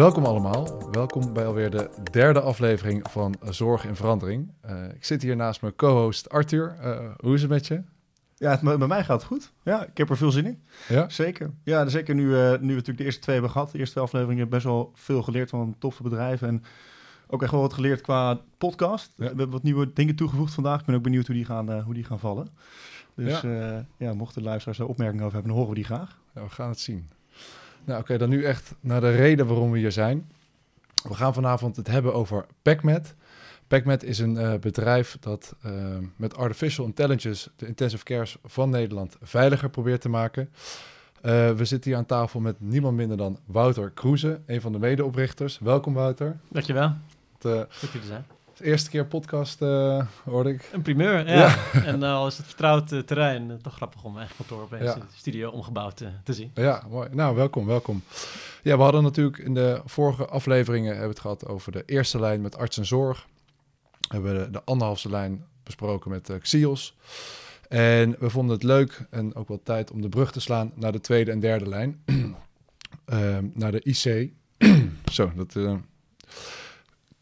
Welkom allemaal. Welkom bij alweer de derde aflevering van Zorg in Verandering. Uh, ik zit hier naast mijn co-host Arthur. Uh, hoe is het met je? Ja, het, bij mij gaat het goed. Ja, ik heb er veel zin in. Ja? Zeker. Ja, zeker nu, uh, nu we natuurlijk de eerste twee hebben gehad. De eerste twee afleveringen best wel veel geleerd van toffe bedrijven. En ook echt wel wat geleerd qua podcast. We hebben wat nieuwe dingen toegevoegd vandaag. Ik ben ook benieuwd hoe die gaan, hoe die gaan vallen. Dus ja. ja, mochten de luisteraars daar opmerkingen over hebben, dan horen we die graag. Ja, we gaan het zien. Nou, oké, dan nu echt naar de reden waarom we hier zijn. We gaan vanavond het hebben over PacMed. PacMed is een uh, bedrijf dat uh, met artificial intelligence de intensive cares van Nederland veiliger probeert te maken. Uh, we zitten hier aan tafel met niemand minder dan Wouter Kroeze, een van de medeoprichters. Welkom Wouter. Dankjewel. Het, Goed te zijn eerste keer podcast uh, hoorde ik. Een primeur, ja. en uh, al is het vertrouwd uh, terrein, toch grappig om eigen kantoor op deze studio omgebouwd te zien. Ja, mooi. Nou, welkom, welkom. Ja, we hadden natuurlijk in de vorige afleveringen hebben het gehad over de eerste lijn met arts en zorg. We hebben de, de anderhalfste lijn besproken met Xios. En we vonden het leuk en ook wel tijd om de brug te slaan naar de tweede en derde lijn. Ehm, naar de IC. Zo, dat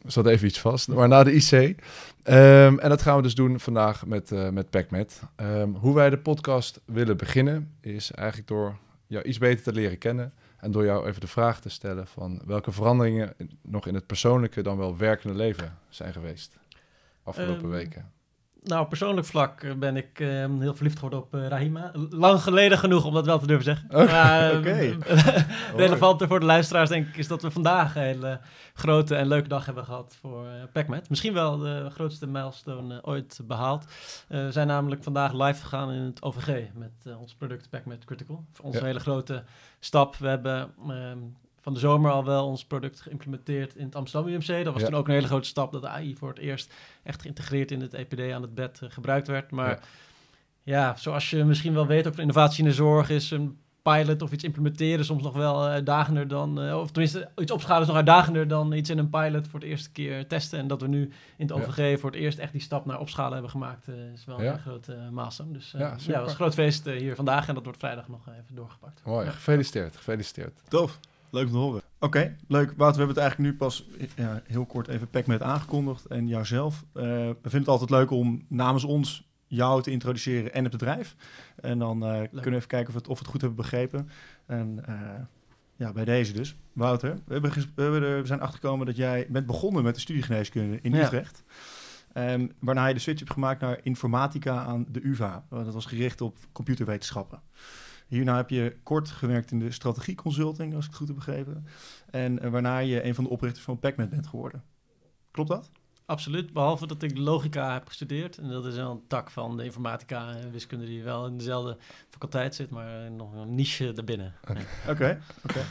zat even iets vast. Maar na de IC. Ehm, en dat gaan we dus doen vandaag met, uh, met PacMed. Um, hoe wij de podcast willen beginnen is eigenlijk door jou iets beter te leren kennen. En door jou even de vraag te stellen van welke veranderingen nog in het persoonlijke dan wel werkende leven zijn geweest afgelopen um, weken. Nou, op persoonlijk vlak eh, ben ik uh, heel verliefd geworden op uh, Rahima. Lang geleden genoeg om dat wel te durven zeggen. Oké. Okay. Okay. relevant voor de luisteraars denk ik is dat we vandaag een hele grote en leuke dag hebben gehad voor PacMed. Misschien wel de grootste milestone ooit behaald. we zijn namelijk vandaag live gegaan in het OVG met ons product PacMed Critical. Voor ons ja. een hele grote stap. We hebben ehm, van de zomer al wel ons product geïmplementeerd in het Amsterdam UMC. Dat was toen ook een hele grote stap dat de AI voor het eerst echt geïntegreerd in het EPD aan het bed uh, gebruikt werd. Maar ja. ja. zoals je misschien wel weet, ook voor innovatie in de zorg is een pilot of iets implementeren soms nog wel uh, uitdagender dan, uh, of tenminste iets opschalen is nog uitdagender dan iets in een pilot voor de eerste keer testen. En dat we nu in het OVG ja. voor het eerst echt die stap naar opschalen hebben gemaakt, is wel een grote milestone. Dus ja, ja, het was een groot feest hier vandaag en dat wordt vrijdag nog even doorgepakt. Mooi, gefeliciteerd, gefeliciteerd. Tof. Leuk om te horen. Oké, leuk. Wouter, we hebben het eigenlijk nu pas ja, heel kort even PacMed aangekondigd. En jouzelf. Uh, we vinden het altijd leuk om namens ons jou te introduceren en het bedrijf. En dan uh, kunnen we even kijken of, het, of we het goed hebben begrepen. En uh, ja, bij deze dus. Wouter, we, hebben we, hebben er, we zijn achtergekomen dat jij bent begonnen met de studiegeneeskunde in Utrecht. Ja. Um, waarna je de switch hebt gemaakt naar informatica aan de UvA. Dat was gericht op computerwetenschappen. Hierna heb je kort gewerkt in de strategieconsulting, als ik het goed heb begrepen. En uh, waarna je een van de oprichters van PacMed bent geworden. Klopt dat? Absoluut, behalve dat ik logica heb gestudeerd. En dat is wel een tak van de informatica en wiskunde die wel in dezelfde faculteit zit, maar nog een niche daarbinnen. Oké, oké.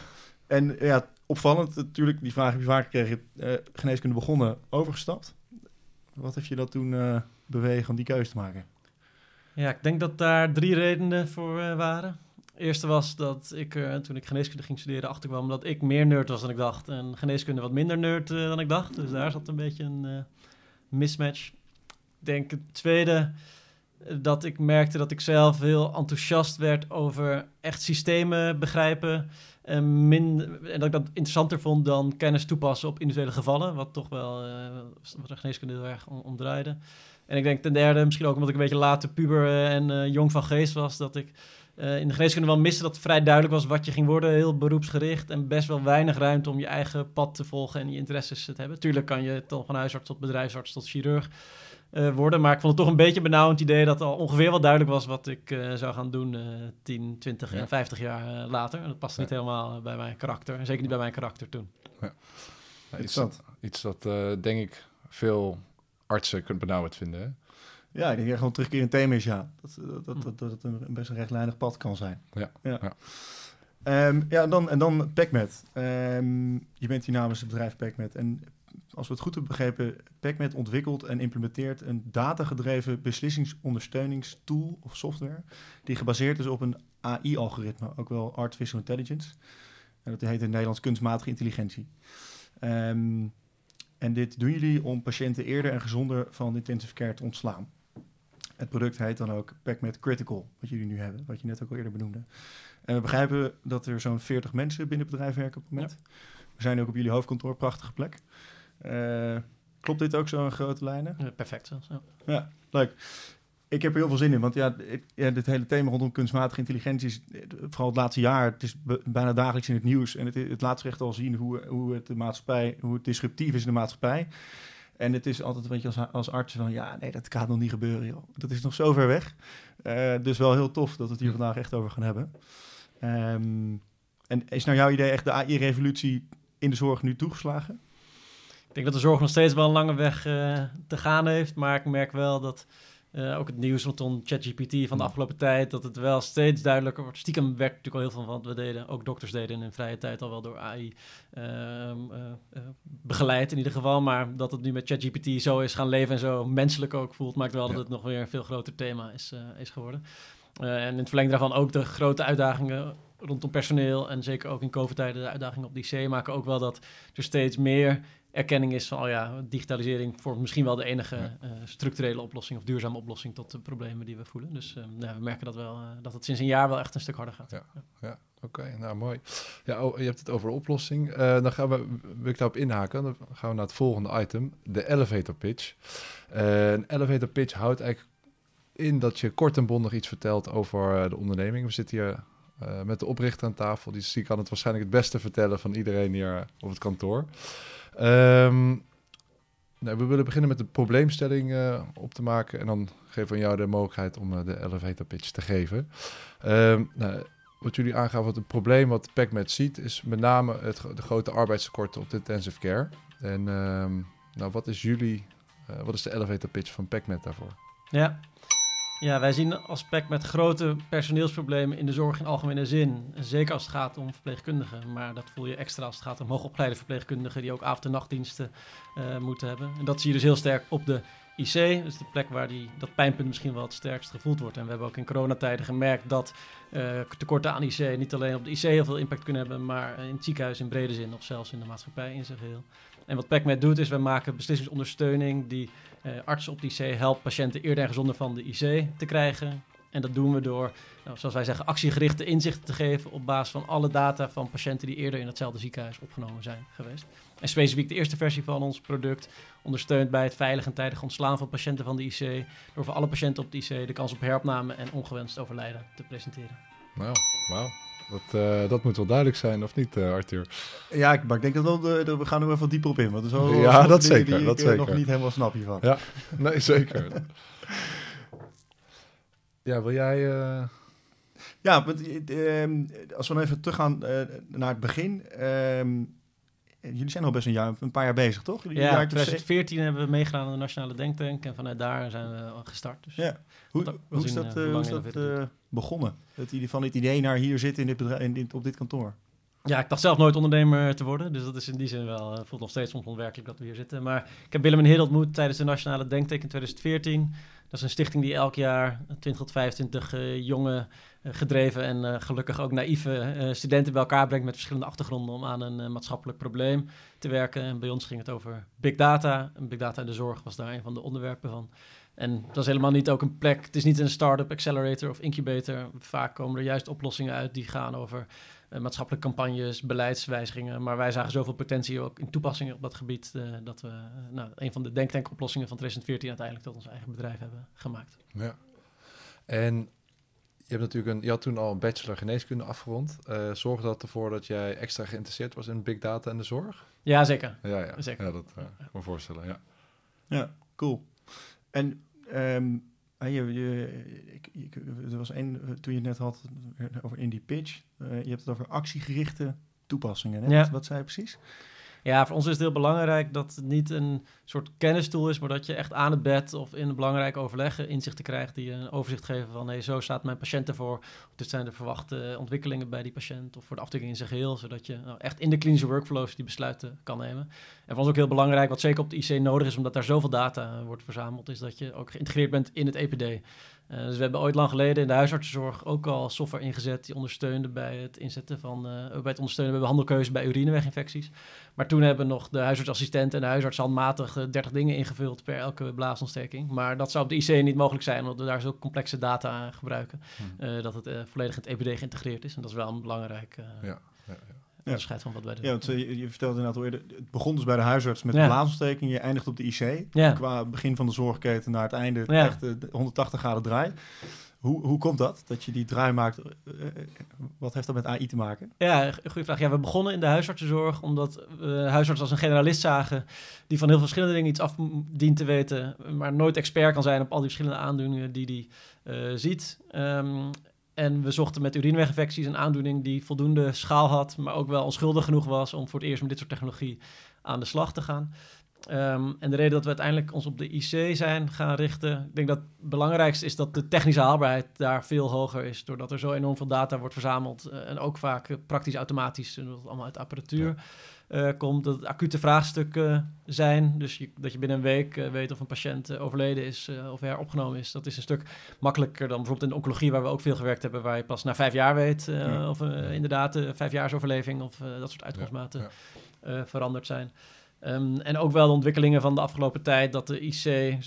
En ja, opvallend natuurlijk, die vraag heb je vaak gekregen. Uh, geneeskunde begonnen, overgestapt. Wat heeft je dat toen uh, bewegen om die keuze te maken? Ja, ik denk dat daar drie redenen voor uh, waren eerste was dat ik, uh, toen ik geneeskunde ging studeren, achterkwam dat ik meer nerd was dan ik dacht. En geneeskunde wat minder nerd uh, dan ik dacht. Dus daar zat een beetje een uh, mismatch. Ik denk het tweede, dat ik merkte dat ik zelf heel enthousiast werd over echt systemen begrijpen. En, min, en dat ik dat interessanter vond dan kennis toepassen op individuele gevallen. Wat toch wel, wat de geneeskunde heel erg om, omdraaide. En ik denk ten derde, misschien ook omdat ik een beetje later puber en jong van geest was, dat ik uh, in de geneeskunde wel missen dat het vrij duidelijk was wat je ging worden. Heel beroepsgericht en best wel weinig ruimte om je eigen pad te volgen en je interesses te hebben. Tuurlijk kan je dan van huisarts tot bedrijfsarts tot chirurg uh, worden. Maar ik vond het toch een beetje benauwend idee dat al ongeveer wel duidelijk was wat ik uh, zou gaan doen 10, 20 ja. en 50 jaar later. En dat past ja. niet helemaal bij mijn karakter. En zeker niet bij mijn karakter toen. Ja. iets, dat, iets dat denk ik veel artsen kunt benauwend vinden. Hè? Ja, ik denk gewoon terugkeer in thema is, ja. Dat, dat, dat, dat, het een best een rechtlijnig pad kan zijn. Ja. Ja, ja. Um, ja dan, en dan PacMed. Um, je bent hier namens het bedrijf PacMed. En als we het goed hebben begrepen, PacMed ontwikkelt en implementeert een datagedreven beslissingsondersteuningstool of software. Die gebaseerd is op een AI-algoritme, ook wel Artificial Intelligence. En dat heet in het Nederlands kunstmatige intelligentie. Um, en dit doen jullie om patiënten eerder en gezonder van intensive care te ontslaan. Het product heet dan ook PacMed Critical, wat jullie nu hebben, wat je net ook al eerder benoemde. En we begrijpen dat er zo'n 40 mensen binnen het bedrijf werken op het moment. We zijn ook op jullie hoofdkantoor, prachtige plek. Uh, klopt dit ook zo in grote lijnen? Ja, perfect ja. ja. leuk. Ik heb er heel veel zin in, want ja, het, ja, dit hele thema rondom kunstmatige intelligentie is vooral het laatste jaar, het is bijna dagelijks in het nieuws en het, het laat zich echt al zien hoe, hoe het de maatschappij, hoe het disruptief is in de maatschappij. En het is altijd een beetje als, als arts van, ja, nee, dat gaat nog niet gebeuren, joh. Dat is nog zo ver weg. Uh, dus wel heel tof dat we het hier vandaag echt over gaan hebben. Um, en is nou jouw idee echt de AI-revolutie in de zorg nu toegeslagen? Ik denk dat de zorg nog steeds wel een lange weg uh, te gaan heeft, maar ik merk wel dat uh, ook het nieuws rondom ChatGPT van de mm. afgelopen tijd, dat het wel steeds duidelijker wordt. Stiekem werkt natuurlijk al heel veel van wat we deden, ook dokters deden in hun vrije tijd al wel door AI uh, ehm, uh, begeleid in ieder geval. Maar dat het nu met ChatGPT zo is gaan leven en zo menselijk ook voelt, maakt wel dat het nog weer een veel groter thema is, is geworden. en in het verlengde daarvan ook de grote uitdagingen rondom personeel en zeker ook in COVID-tijden de uitdagingen op die C maken ook wel dat er steeds meer erkenning is van, oh ja, digitalisering vormt misschien wel de enige uh, structurele oplossing of duurzame oplossing tot de problemen die we voelen. Dus uh, ja, we merken dat wel, uh, dat het sinds een jaar wel echt een stuk harder gaat. Ja, ja. oké, nou mooi. Ja, oh, je hebt het over oplossing. dan gaan we, wil ik daarop inhaken, dan gaan we naar het volgende item, de elevator pitch. een elevator pitch houdt eigenlijk in dat je kort en bondig iets vertelt over de onderneming. We zitten hier met de oprichter aan tafel, die, kan het waarschijnlijk het beste vertellen van iedereen hier op het kantoor. Um, nou, we willen beginnen met de probleemstelling uh, op te maken. En dan geven we jou de mogelijkheid om uh, de elevator pitch te geven. Um, nou, wat jullie aangaven, wat het probleem wat PacMed ziet, is met name het, de grote arbeidstekorten op de intensive care. En um, nou, wat is jullie, wat is de elevator pitch van PacMed daarvoor? Ja, ja, wij zien als PEC met grote personeelsproblemen in de zorg in algemene zin. Zeker als het gaat om verpleegkundigen. Maar dat voel je extra als het gaat om hoogopgeleide verpleegkundigen die ook avond- en nachtdiensten uh, moeten hebben. En dat zie je dus heel sterk op de IC. Dus de plek waar die, dat pijnpunt misschien wel het sterkst gevoeld wordt. En we hebben ook in coronatijden gemerkt dat uh, tekorten aan IC niet alleen op de IC heel veel impact kunnen hebben, maar in het ziekenhuis in brede zin of zelfs in de maatschappij in zijn geheel. En wat PacMed doet is, we maken beslissingsondersteuning die uh, artsen op de IC helpt patiënten eerder en gezonder van de IC te krijgen. En dat doen we door, nou, zoals wij zeggen, actiegerichte inzichten te geven op basis van alle data van patiënten die eerder in hetzelfde ziekenhuis opgenomen zijn geweest. En specifiek de eerste versie van ons product ondersteunt bij het veilig en tijdig ontslaan van patiënten van de IC, door voor alle patiënten op de IC de kans op heropname en ongewenst overlijden te presenteren. Wauw, wauw. Dat, uh, dat moet wel duidelijk zijn, of niet, uh, Arthur? Ja, maar ik denk dat we, we gaan er even dieper op in. Want er zo, ja, dat zeker. Die dat ik zeker. nog niet helemaal snap hiervan. Ja, nee, zeker. ja, wil jij... Ja, want, ehm, als we dan even teruggaan naar het begin. Um, jullie zijn al best een, jaar, een paar jaar bezig, toch? Jullie ja, in 2014 hebben we meegedaan aan de Nationale Denktank. En vanuit daar zijn we gestart. Dus ja. Hoe, hoe is dat, hoe is dat begonnen? Het, van het idee naar hier zitten in dit bedrijf, in dit, op dit kantoor? Ja, ik dacht zelf nooit ondernemer te worden. Dus dat is in die zin wel, uh, voelt nog steeds soms onwerkelijk dat we hier zitten. Maar ik heb Willem en Heer ontmoet tijdens de Nationale Denktank in 2014. Dat is een stichting die elk jaar 20 tot 25 uh, jonge, gedreven en uh, gelukkig ook naïeve studenten bij elkaar brengt met verschillende achtergronden om aan een maatschappelijk probleem te werken. En bij ons ging het over big data. En big data in de zorg was daar een van de onderwerpen van. En dat is helemaal niet ook een plek. Het is niet een start-up accelerator of incubator. Vaak komen er juist oplossingen uit die gaan over maatschappelijke campagnes, beleidswijzigingen. Maar wij zagen zoveel potentie ook in toepassingen op dat gebied. Dat we nou, een van de denktankoplossingen van 2014 uiteindelijk tot ons eigen bedrijf hebben gemaakt. Ja. En hebt natuurlijk een, je had toen al een bachelor geneeskunde afgerond. zorgde dat ervoor dat jij extra geïnteresseerd was in big data en de zorg? Ja, zeker. Ja, ja. zeker. ja dat kan me voorstellen. Ja. ja, cool. En Um, je, je, ik, er was één, toen je het net had over in die pitch, uh, je hebt het over actiegerichte toepassingen. Hè? Ja. Wat, wat zei je precies? Ja, voor ons is het heel belangrijk dat het niet een soort kennistool is, maar dat je echt aan het bed of in een belangrijke overleggen inzichten krijgt die een overzicht geven van hey, zo staat mijn patiënt ervoor. Of dit zijn de verwachte ontwikkelingen bij die patiënt of voor de afdeling in zijn geheel, zodat je nou, echt in de klinische workflows die besluiten kan nemen. En voor ons ook heel belangrijk, wat zeker op de IC nodig is, omdat daar zoveel data wordt verzameld, is dat je ook geïntegreerd bent in het EPD. Uh, dus we hebben ooit lang geleden in de huisartsenzorg ook al software ingezet die ondersteunde bij het inzetten van, uh, bij het ondersteunen bij handelkeuze bij urineweginfecties. Maar toen hebben nog de huisartsassistent en de huisarts handmatig 30 eh, dingen ingevuld per elke blaasontsteking. Maar dat zou op de IC niet mogelijk zijn, omdat we daar zo complexe data aan gebruiken. Hmm. dat het volledig in het EPD geïntegreerd is. En dat is wel een belangrijk, ja, ja, ja. Onderscheid van wat wij doen. Ja, want eh, je, je vertelde inderdaad al eerder, het begon dus bij de huisarts met Ja. blaasontsteking, je eindigt op de IC. Ja. Qua begin van de zorgketen naar het einde Ja. echt eh, 180 graden draai. Hoe, hoe komt dat, dat je die draai maakt? Eh, eh, wat heeft dat met AI te maken? Ja, goede vraag. Ja, we begonnen in de huisartsenzorg omdat we huisarts als een generalist zagen die van heel veel verschillende dingen iets af dient te weten, maar nooit expert kan zijn op al die verschillende aandoeningen die hij eh, ziet. Ehm, en we zochten met urineweginfecties een aandoening die voldoende schaal had, maar ook wel onschuldig genoeg was om voor het eerst met dit soort technologie aan de slag te gaan. Ehm, en de reden dat we uiteindelijk ons op de IC zijn gaan richten, ik denk dat het belangrijkste is dat de technische haalbaarheid daar veel hoger is, doordat er zo enorm veel data wordt verzameld eh, en ook vaak praktisch automatisch, en dat allemaal uit apparatuur eh, komt, dat het acute vraagstukken zijn. Dus je, dat je binnen een week eh, weet of een patiënt eh, overleden is eh, of heropgenomen is. Dat is een stuk makkelijker dan bijvoorbeeld in de oncologie, waar we ook veel gewerkt hebben, waar je pas na vijf jaar weet eh, Ja. of eh, inderdaad eh, vijfjaarsoverleving of eh, dat soort uitkomstmaten Ja, eh, veranderd zijn. Ehm, en ook wel de ontwikkelingen van de afgelopen tijd, dat de IC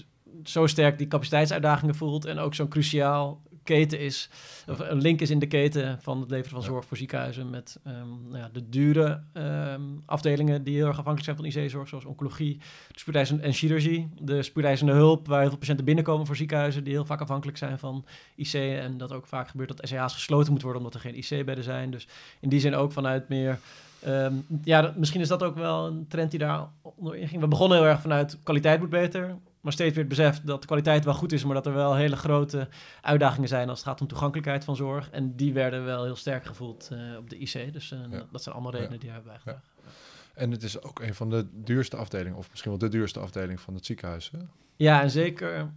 zo sterk die capaciteitsuitdagingen voelt en ook zo'n cruciaal keten is, of een link is in de keten van het leveren van zorg voor ziekenhuizen met ehm, nou ja, de dure ehm, afdelingen die heel erg afhankelijk zijn van IC-zorg, zoals oncologie, de spoedeisende en chirurgie, de spoedeisende hulp, waar heel veel patiënten binnenkomen voor ziekenhuizen die heel vaak afhankelijk zijn van IC en dat ook vaak gebeurt dat SCH's gesloten moeten worden omdat er geen IC-bedden zijn. Dus in die zin ook vanuit meer Ehm, ja, dat- misschien is dat ook wel een trend die daar onderin ging. We begonnen heel erg vanuit kwaliteit moet beter. Maar steeds weer het besef dat de kwaliteit wel goed is, maar dat er wel hele grote uitdagingen zijn als het gaat om toegankelijkheid van zorg. En die werden wel heel sterk gevoeld eh, op de IC. Dus eh, Ja. dat zijn allemaal redenen Ja. die hebben bijgedragen. En het is ook een van de duurste afdelingen, of misschien wel de duurste afdeling van het ziekenhuis. Hè? Ja, en zeker,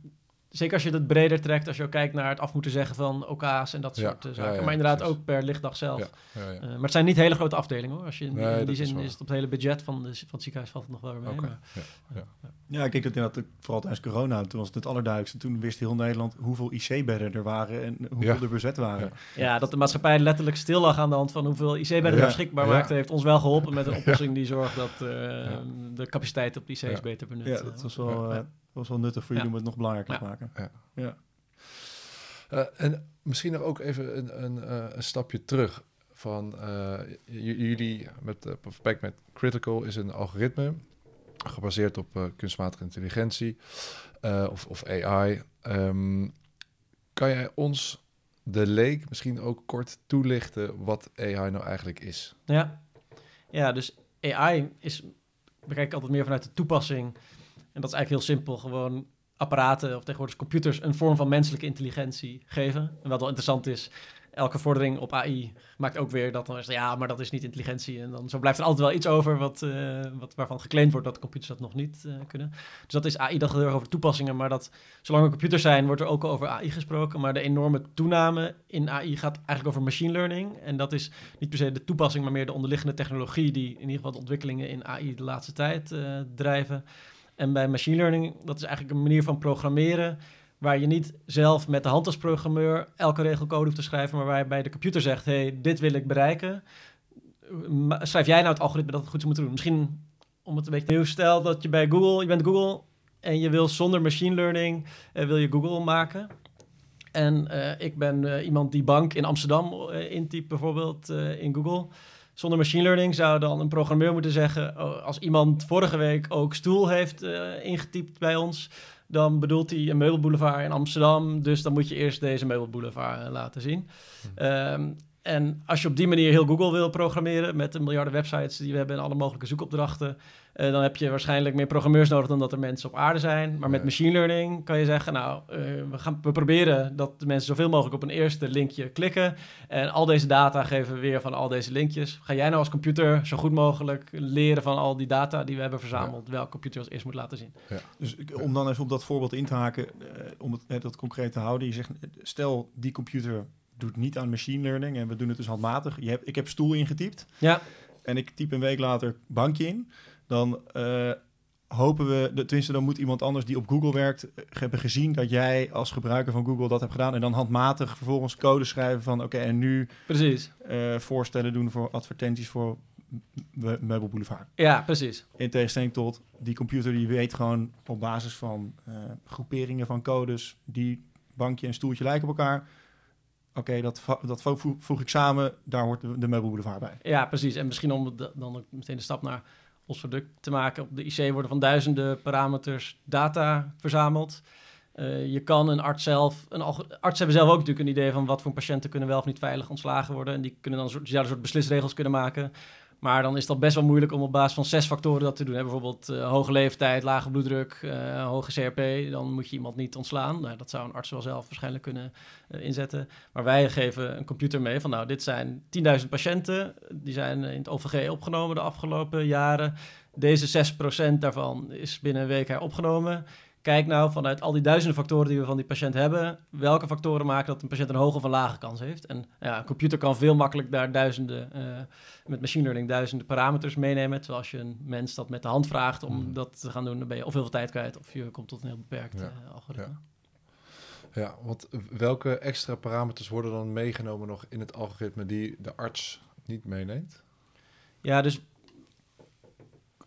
zeker als je het breder trekt, als je ook kijkt naar het af moeten zeggen van OK's en dat Ja, soort eh, ja, zaken. ja, maar inderdaad precies. ook per lichtdag zelf. Ja, ja, ja. Maar het zijn niet hele grote afdelingen hoor. Als je in, Nee, in dat die zin is het op het hele budget van, de, van het ziekenhuis valt het nog wel weer mee. Maar- ja, ik denk dat inderdaad, vooral tijdens corona, toen was het het allerduidelijkste. Toen wist heel Nederland hoeveel IC-bedden er waren en hoeveel Ja. er bezet waren. Ja. Ja, dat de maatschappij letterlijk stil lag aan de hand van hoeveel IC-bedden Ja, er beschikbaar ja. maakte, heeft ons wel geholpen met een oplossing die zorgt dat eh, de capaciteit op de IC's Ja. beter benut Ja, eh, dat was wel, Ja. eh, was wel nuttig voor jullie Ja. om het nog belangrijker te maken. Ja. Ja. Eh, en misschien nog ook even een, een, eh, een stapje terug. Van eh, jullie met uh, Perfect met Critical is een algoritme gebaseerd op eh, kunstmatige intelligentie eh, of, of AI. Ehm, kan jij ons, de leek, misschien ook kort toelichten wat AI nou eigenlijk is? Ja. ja, dus AI is, bekijk ik altijd meer vanuit de toepassing. En dat is eigenlijk heel simpel, gewoon apparaten of tegenwoordig computers een vorm van menselijke intelligentie geven. En wat wel interessant is, elke vordering op AI maakt ook weer dat dan is, ja, maar dat is niet intelligentie. En dan zo blijft er altijd wel iets over wat, eh, wat, waarvan geclaimd wordt dat computers dat nog niet eh, kunnen. Dus dat is AI, dat gaat heel over toepassingen, maar dat zolang er computers zijn, wordt er ook over AI gesproken. Maar de enorme toename in AI gaat eigenlijk over machine learning. En dat is niet per se de toepassing, maar meer de onderliggende technologie die in ieder geval de ontwikkelingen in AI de laatste tijd eh, drijven. En bij machine learning, dat is eigenlijk een manier van programmeren waar je niet zelf met de hand als programmeur elke regelcode hoeft te schrijven, maar waar je bij de computer zegt, hey, dit wil ik bereiken. Schrijf jij nou het algoritme dat het goed zou moeten doen? Misschien om het een beetje nieuw stel dat je bij Google, je bent Google en je wil zonder machine learning, eh, wil je Google maken. En eh, ik ben eh, iemand die bank in Amsterdam intypt bijvoorbeeld in Google. Zonder machine learning zou dan een programmeur moeten zeggen... oh, als iemand vorige week ook stoel heeft ingetypt bij ons... dan bedoelt hij een meubelboulevard in Amsterdam. Dus dan moet je eerst deze meubelboulevard eh, laten zien. Ehm, en als je op die manier heel Google wil programmeren... met de miljarden websites die we hebben en alle mogelijke zoekopdrachten... eh, dan heb je waarschijnlijk meer programmeurs nodig dan dat er mensen op aarde zijn. Maar met machine learning kan je zeggen... nou, eh, we, gaan, we proberen dat de mensen zoveel mogelijk op een eerste linkje klikken... En al deze data geven we weer van al deze linkjes. Ga jij nou als computer zo goed mogelijk leren van al die data die we hebben verzameld, welke computer als eerst moet laten zien? Dus om dan even op dat voorbeeld in te haken, eh, om het net dat concreet te houden. Je zegt, stel die computer doet niet aan machine learning en we doen het dus handmatig. Je hebt, ik heb stoel ingetypt Ja, en ik typ een week later bankje in. Dan eh, hopen we, tenminste dan moet iemand anders die op Google werkt, eh, hebben gezien dat jij als gebruiker van Google dat hebt gedaan. En dan handmatig vervolgens code schrijven van oké, en nu precies. eh, voorstellen doen voor advertenties voor Me- Meubel Boulevard. Ja, precies. In tegenstelling tot die computer die weet gewoon op basis van groeperingen van codes die bankje en stoeltje lijken op elkaar. oké, dat, dat vo- voeg, voeg ik samen, daar hoort de, de meubelboulevard bij. Ja, precies. En misschien om de- dan meteen de stap naar ons product te maken. Op de IC worden van duizenden parameters data verzameld. Eh, je kan een arts zelf, een artsen hebben zelf ook natuurlijk een idee van wat voor patiënten kunnen wel of niet veilig ontslagen worden. En die kunnen dan een soort, een soort beslisregels kunnen maken. Maar dan is dat best wel moeilijk om op basis van zes factoren dat te doen. Hè? Bijvoorbeeld eh, hoge leeftijd, lage bloeddruk, eh, hoge CRP. Dan moet je iemand niet ontslaan. Nou, dat zou een arts wel zelf waarschijnlijk kunnen eh, inzetten. Maar wij geven een computer mee van nou, dit zijn 10.000 patiënten. Die zijn in het OVG opgenomen de afgelopen jaren. Deze 6% daarvan is binnen een week heropgenomen. Kijk nou vanuit al die duizenden factoren die we van die patiënt hebben, welke factoren maken dat een patiënt een hoge of een lage kans heeft. En ja, een computer kan veel makkelijk daar duizenden, eh, met machine learning duizenden parameters meenemen. Terwijl als je een mens dat met de hand vraagt om Hmm. dat te gaan doen, dan ben je of heel veel tijd kwijt of je komt tot een heel beperkt Ja, eh, algoritme. Ja, want welke extra parameters worden dan meegenomen nog in het algoritme die de arts niet meeneemt? Ja, dus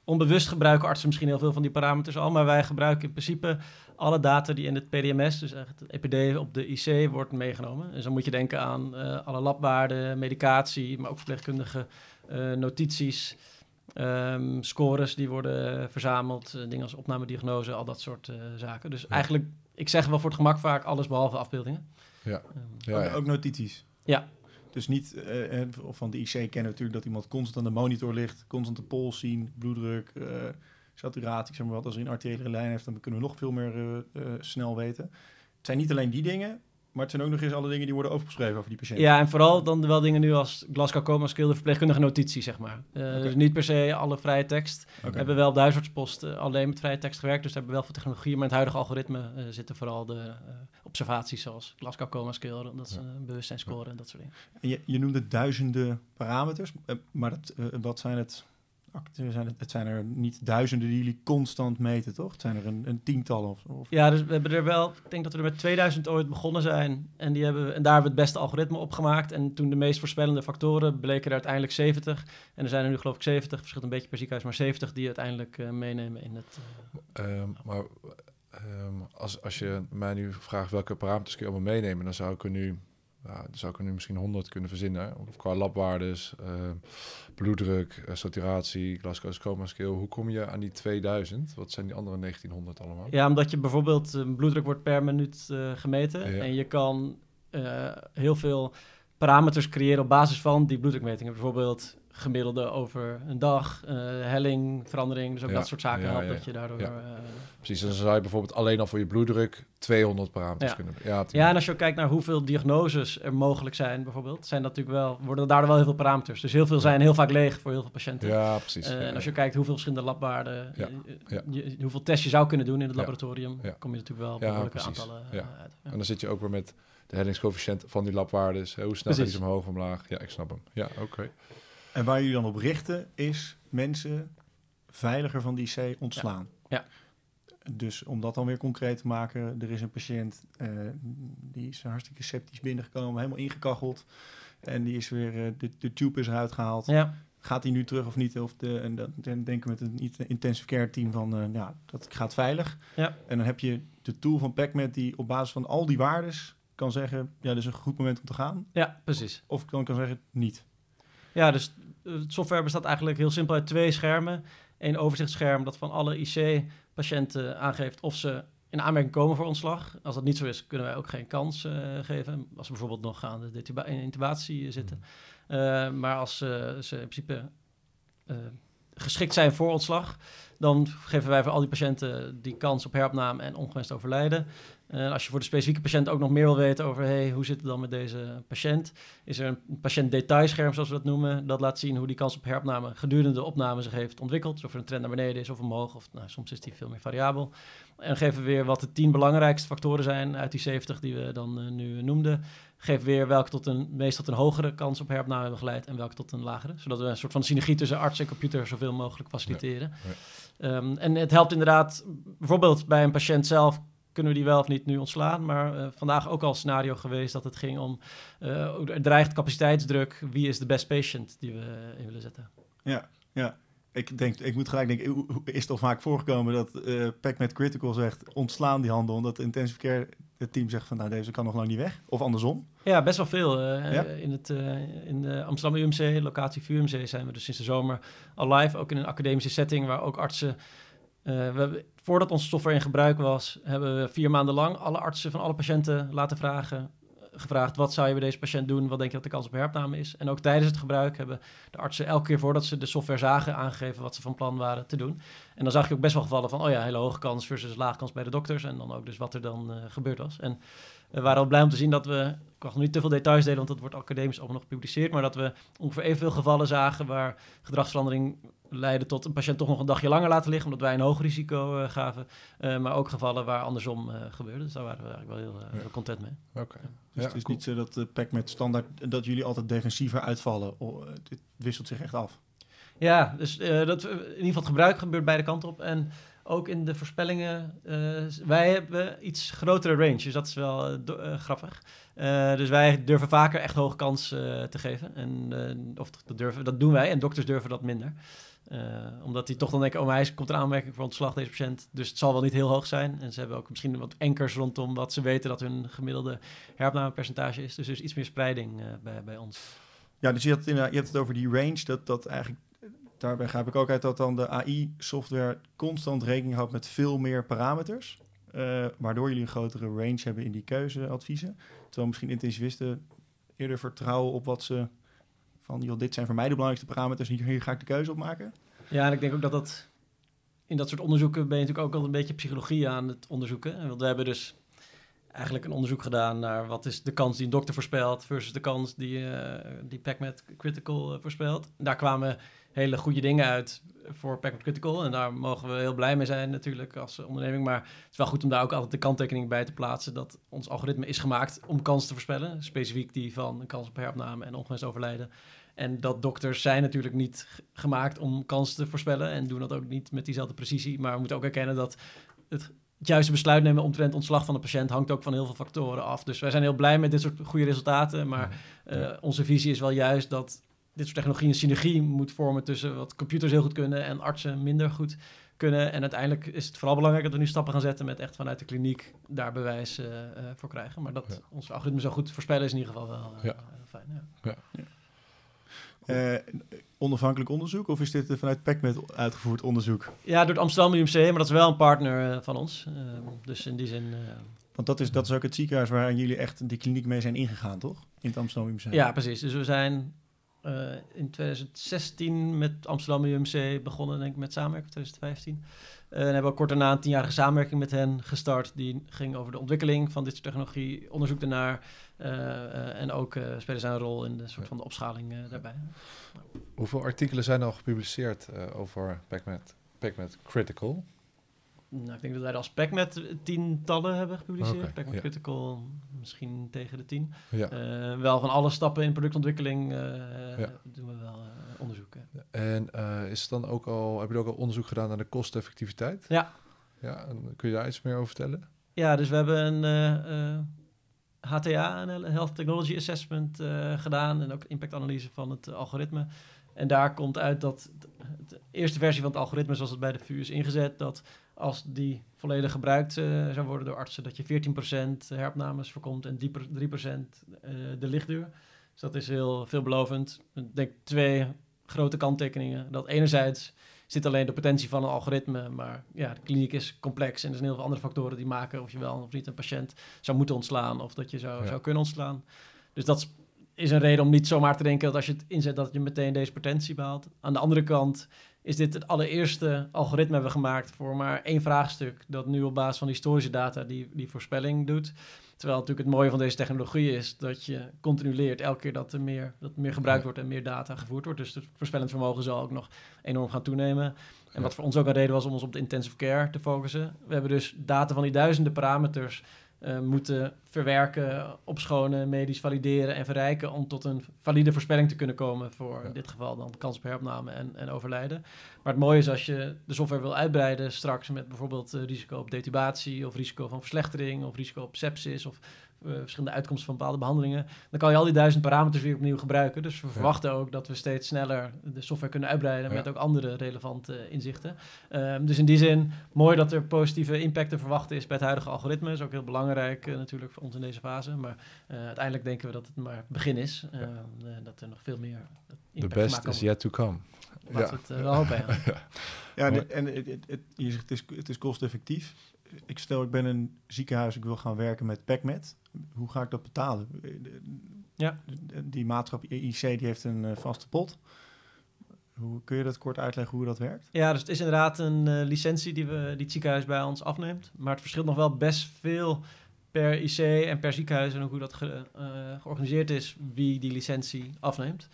onbewust gebruiken artsen misschien heel veel van die parameters al, maar wij gebruiken in principe alle data die in het PDMS, dus echt het EPD op de IC, wordt meegenomen. Dus dan moet je denken aan eh, alle labwaarden, medicatie, maar ook verpleegkundige eh, notities, ehm, scores die worden verzameld, eh, dingen als opname, diagnose, al dat soort eh, zaken. Dus Ja. eigenlijk, ik zeg wel voor het gemak vaak alles behalve afbeeldingen. Ja. Ehm, Ja, ook, ja. ook notities. Ja. Dus niet eh, van de IC kennen natuurlijk dat iemand constant aan de monitor ligt, constant de pols zien, bloeddruk, eh, saturatie, zeg maar wat. Als er een arteriële lijn heeft, dan kunnen we nog veel meer snel weten. Het zijn niet alleen die dingen, maar het zijn ook nog eens alle dingen die worden overgeschreven over die patiënt. Ja, en vooral dan wel dingen nu als Glasgow Coma Skill, de verpleegkundige notitie, zeg maar. Eh. Dus niet per se alle vrije tekst. We hebben wel op de huisartspost eh, alleen met vrije tekst gewerkt, dus we hebben wel veel technologie. Maar in het huidige algoritme eh, zitten vooral de observaties zoals Glasgow Coma Skill, dat is Ja. een bewustzijnsscore en dat soort dingen. En je, je noemde duizenden parameters, maar dat, wat zijn het? Zijn het, het zijn er niet duizenden die jullie constant meten, toch? Het zijn er een, een tiental of, of Ja, dus we hebben er wel, ik denk dat we er met 2000 ooit begonnen zijn. En, die hebben, en daar hebben we het beste algoritme op gemaakt. En toen de meest voorspellende factoren bleken er uiteindelijk 70. En er zijn er nu geloof ik 70, verschilt een beetje per ziekenhuis, maar 70 die uiteindelijk eh, meenemen in het... eh, Ehm, maar ehm, als, als je mij nu vraagt welke parameters kun je allemaal meenemen, dan zou ik er nu, dan zou ik er nu misschien 100 kunnen verzinnen. Of qua labwaardes, ehm, bloeddruk, eh, saturatie, Glasgow coma scale. Hoe kom je aan die 2000? Wat zijn die andere 1900 allemaal? Ja, omdat je bijvoorbeeld een bloeddruk wordt per minuut eh, gemeten. Ja. En je kan eh, heel veel parameters creëren op basis van die bloeddrukmetingen. Bijvoorbeeld gemiddelde over een dag, eh, helling, verandering. Dus ook Ja, dat soort zaken ja, helpt ja, dat je daardoor... eh, Precies, dan zou je bijvoorbeeld alleen al voor je bloeddruk 200 parameters kunnen. Ja, Ja, en als je ook kijkt naar hoeveel diagnoses er mogelijk zijn, bijvoorbeeld, zijn dat natuurlijk wel, worden daardoor wel heel veel parameters. Dus heel veel zijn heel vaak leeg voor heel veel patiënten. ja precies. Eh, en als je kijkt hoeveel verschillende labwaarden, je- hoeveel tests je zou kunnen doen in het laboratorium, kom je natuurlijk wel behoorlijke aantallen Ja. uit. En dan zit je ook weer met de hellingscoëfficiënt van die labwaardes. Hè, Hoe snel Precies. iets omhoog, omlaag? Ja, ik snap hem. Ja, oké. En waar jullie dan op richten is mensen veiliger van die C ontslaan. Ja. Dus om dat dan weer concreet te maken, er is een patiënt eh, die is hartstikke sceptisch binnengekomen, helemaal ingekacheld. En die is weer, eh, de, de tube is eruit gehaald. Ja. Gaat hij nu terug of niet? Of de, en dan denken we met een intensive care team van, eh, ja, dat gaat veilig. Ja. En dan heb je de tool van PacMed die op basis van al die waardes kan zeggen, ja, dit is een goed moment om te gaan. ja, precies. Of dan kan zeggen, niet. Ja, dus software bestaat eigenlijk heel simpel uit twee schermen. Eén overzichtsscherm dat van alle IC-patiënten aangeeft of ze in aanmerking komen voor ontslag. Als dat niet zo is, kunnen wij ook geen kans eh, geven. Als ze bijvoorbeeld nog aan de in intubatie eh, zitten. Eh, maar als ze in principe geschikt zijn voor ontslag, dan geven wij voor al die patiënten die kans op heropname en ongewenst overlijden. En als je voor de specifieke patiënt ook nog meer wil weten over hey, hoe zit het dan met deze patiënt, is er een patiënt-detailscherm, zoals we dat noemen. Dat laat zien hoe die kans op heropname gedurende de opname zich heeft ontwikkeld. Of er een trend naar beneden is of omhoog, of nou, soms is die veel meer variabel. En geven we weer wat de tien belangrijkste factoren zijn uit die 70 die we dan eh, nu noemden. Geef weer welke tot een, meest tot een hogere kans op heropname hebben geleid en welke tot een lagere. Zodat we een soort van synergie tussen arts en computer zoveel mogelijk faciliteren. Ehm, en het helpt inderdaad, bijvoorbeeld bij een patiënt zelf kunnen we die wel of niet nu ontslaan. Maar eh, vandaag ook al scenario geweest dat het ging om, eh, er dreigt capaciteitsdruk. Wie is de best patient die we in willen zetten? Ja, ja. Ik, denk, ik moet gelijk denken, is het al vaak voorgekomen dat eh PacMed Critical zegt, ontslaan die handel, omdat de intensive care het team zegt van, nou deze kan nog lang niet weg. Of andersom. Ja, best wel veel. eh, Ja? In, het, eh, in de Amsterdam UMC, locatie VUMC, zijn we dus sinds de zomer al live. Ook in een academische setting waar ook artsen... eh, we voordat onze software in gebruik was, hebben we vier maanden lang alle artsen van alle patiënten laten vragen. Gevraagd, wat zou je bij deze patiënt doen? Wat denk je dat de kans op herpname is? En ook tijdens het gebruik hebben de artsen elke keer voordat ze de software zagen aangegeven wat ze van plan waren te doen. En dan zag je ook best wel gevallen van, oh ja, hele hoge kans versus laag kans bij de dokters. En dan ook dus wat er dan eh, gebeurd was. En we waren al blij om te zien dat we, ik mag nog niet te veel details delen, want dat wordt academisch allemaal nog gepubliceerd, maar dat we ongeveer evenveel gevallen zagen waar gedragsverandering leidde tot een patiënt toch nog een dagje langer laten liggen, omdat wij een hoog risico eh, gaven. Eh, maar ook gevallen waar andersom eh, gebeurde. Dus daar waren we eigenlijk wel heel, eh, content mee. Oké. Dus Ja, het is cool. niet zo dat de PacMed standaard, dat jullie altijd defensiever uitvallen. Oh, het wisselt zich echt af. Ja, dus eh, dat, in ieder geval het gebruik gebeurt beide kanten op. En ook in de voorspellingen, eh, wij hebben iets grotere range, dus dat is wel grappig. Eh, dus wij durven vaker echt hoge kans eh, te geven. En, eh, of dat, durven, dat doen wij en dokters durven dat minder. Eh, omdat die toch dan denken, oh, maar hij komt een aanmerking voor ontslag, deze patiënt. Dus het zal wel niet heel hoog zijn. En ze hebben ook misschien wat enkers rondom wat ze weten dat hun gemiddelde heropnamepercentage is. Dus er is iets meer spreiding eh, bij, bij ons. Ja, dus je hebt het over die range, dat, dat eigenlijk, daarbij ga ik ook uit dat dan de AI-software constant rekening houdt met veel meer parameters. eh, waardoor jullie een grotere range hebben in die keuzeadviezen. Terwijl misschien intensivisten eerder vertrouwen op wat ze van, joh, dit zijn voor mij de belangrijkste parameters, hier, hier ga ik de keuze op maken. Ja, en ik denk ook dat dat... In dat soort onderzoeken ben je natuurlijk ook al een beetje psychologie aan het onderzoeken. En Want we hebben dus eigenlijk een onderzoek gedaan naar wat is de kans die een dokter voorspelt versus de kans die, eh die PacMed Critical eh, voorspelt. Daar kwamen hele goede dingen uit voor PacMed Critical. En daar mogen we heel blij mee zijn natuurlijk als onderneming. Maar het is wel goed om daar ook altijd de kanttekening bij te plaatsen dat ons algoritme is gemaakt om kansen te voorspellen. Specifiek die van kans op heropname en ongewenst overlijden. En dat dokters zijn natuurlijk niet gemaakt om kansen te voorspellen en doen dat ook niet met diezelfde precisie. Maar we moeten ook erkennen dat het, het juiste besluit nemen omtrent ontslag van de patiënt hangt ook van heel veel factoren af. Dus wij zijn heel blij met dit soort goede resultaten. Maar eh, onze visie is wel juist dat dit soort technologie een synergie moet vormen tussen wat computers heel goed kunnen en artsen minder goed kunnen. En uiteindelijk is het vooral belangrijk dat we nu stappen gaan zetten met echt vanuit de kliniek daar bewijs eh, eh, voor krijgen. Maar dat Ja. ons algoritme zo goed voorspellen is in ieder geval wel eh, Ja. heel fijn. Ja. Eh, onafhankelijk onderzoek of is dit vanuit PacMed uitgevoerd onderzoek? Ja, door het Amsterdam UMC, maar dat is wel een partner van ons. Ehm, dus in die zin... eh, Want dat is, dat is ook het ziekenhuis waar jullie echt die kliniek mee zijn ingegaan, toch? In het Amsterdam UMC. ja, precies. Dus we zijn eh, in 2016 met Amsterdam UMC begonnen, denk ik, met samenwerking, 2015. Eh, en hebben we kort daarna een tienjarige samenwerking met hen gestart. Die ging over de ontwikkeling van dit soort technologie, onderzoek ernaar. eh, eh, en ook eh, spelen zij een rol in de soort van de opschaling eh, daarbij. Hoeveel artikelen zijn al gepubliceerd eh, over PacMed, PacMed Critical? Nou, ik denk dat wij er als PacMed tientallen hebben gepubliceerd. Oké, PacMed ja. Critical misschien tegen de tien. Ja. Eh, wel van alle stappen in productontwikkeling eh, Ja. doen we wel eh, onderzoeken. En is het dan ook al, heb je ook al onderzoek gedaan naar de kosteneffectiviteit? Ja. Ja, en kun je daar iets meer over vertellen? Ja, dus we hebben een HTA, een Health Technology Assessment, gedaan. En ook impactanalyse van het algoritme. En daar komt uit dat de eerste versie van het algoritme, zoals het bij de VU is ingezet, dat als die volledig gebruikt eh, zou worden door artsen, dat je 14% heropnames voorkomt en 3% eh, de lichtduur. Dus dat is heel veelbelovend. Ik denk twee grote kanttekeningen. Dat enerzijds zit alleen de potentie van een algoritme, maar ja, de kliniek is complex en er zijn heel veel andere factoren die maken of je wel of niet een patiënt zou moeten ontslaan of dat je zou, Ja. zou kunnen ontslaan. Dus dat is- is een reden om niet zomaar te denken dat als je het inzet dat je meteen deze potentie behaalt. Aan de andere kant is dit het allereerste algoritme hebben we gemaakt voor maar één vraagstuk dat nu op basis van historische data die, die voorspelling doet. Terwijl natuurlijk het mooie van deze technologie is dat je continu leert elke keer dat er meer, dat er meer gebruikt wordt en meer data gevoerd wordt. Dus het voorspellend vermogen zal ook nog enorm gaan toenemen. En wat voor ons ook een reden was om ons op de intensive care te focussen. We hebben dus data van die duizenden parameters eh, moeten verwerken, opschonen, medisch valideren en verrijken om tot een valide voorspelling te kunnen komen voor Ja. in dit geval dan kans op heropname en, en overlijden. Maar het mooie is als je de software wil uitbreiden straks met bijvoorbeeld eh, risico op detubatie of risico van verslechtering of risico op sepsis of verschillende uitkomsten van bepaalde behandelingen, dan kan je al die duizend parameters weer opnieuw gebruiken. Dus we Ja. verwachten ook dat we steeds sneller de software kunnen uitbreiden Ja. met ook andere relevante inzichten. Ehm, dus in die zin, mooi dat er positieve impact te verwachten is bij het huidige algoritme. is ook heel belangrijk eh, natuurlijk voor ons in deze fase. Maar eh, uiteindelijk denken we dat het maar het begin is. Ehm, eh, dat er nog veel meer The impact best gemaakt kan is yet to come. Laten we het eh, wel hopen. ja. Ja, en, en het, het, het- je zegt het is, het is kosteffectief. Ik stel, ik ben een ziekenhuis, ik wil gaan werken met PacMed. Hoe ga ik dat betalen? Ja. Die maatschappij IC die heeft een eh, vaste pot. Hoe kun je dat kort uitleggen hoe dat werkt? Ja, dus het is inderdaad een eh, licentie die, we, die het ziekenhuis bij ons afneemt. Maar het verschilt nog wel best veel per IC en per ziekenhuis en ook hoe dat ge- eh, georganiseerd is, wie die licentie afneemt.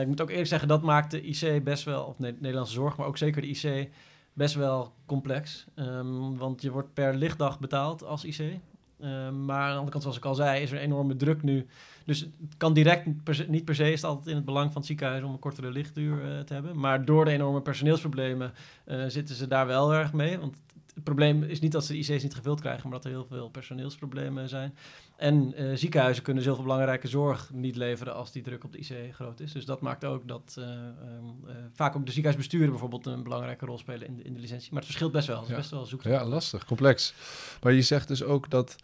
Ik moet ook eerlijk zeggen, dat maakt de IC best wel, of Ne- Nederlandse zorg, maar ook zeker de IC, best wel complex. Ehm, want je wordt per lichtdag betaald als IC. Ehm, maar aan de andere kant, zoals ik al zei, is er enorme druk nu. Dus het kan direct niet per se, is het altijd in het belang van het ziekenhuis om een kortere lichtduur eh, te hebben. Maar door de enorme personeelsproblemen eh, zitten ze daar wel erg mee. Want het probleem is niet dat ze de IC's niet gevuld krijgen, maar dat er heel veel personeelsproblemen zijn. En eh, ziekenhuizen kunnen zoveel belangrijke zorg niet leveren als die druk op de IC groot is. Dus dat maakt ook dat eh, ehm, eh, vaak ook de ziekenhuisbesturen bijvoorbeeld een belangrijke rol spelen in de, in de licentie. Maar het verschilt best wel. Het is Ja. best wel zoek. Ja, lastig, complex. Maar je zegt dus ook dat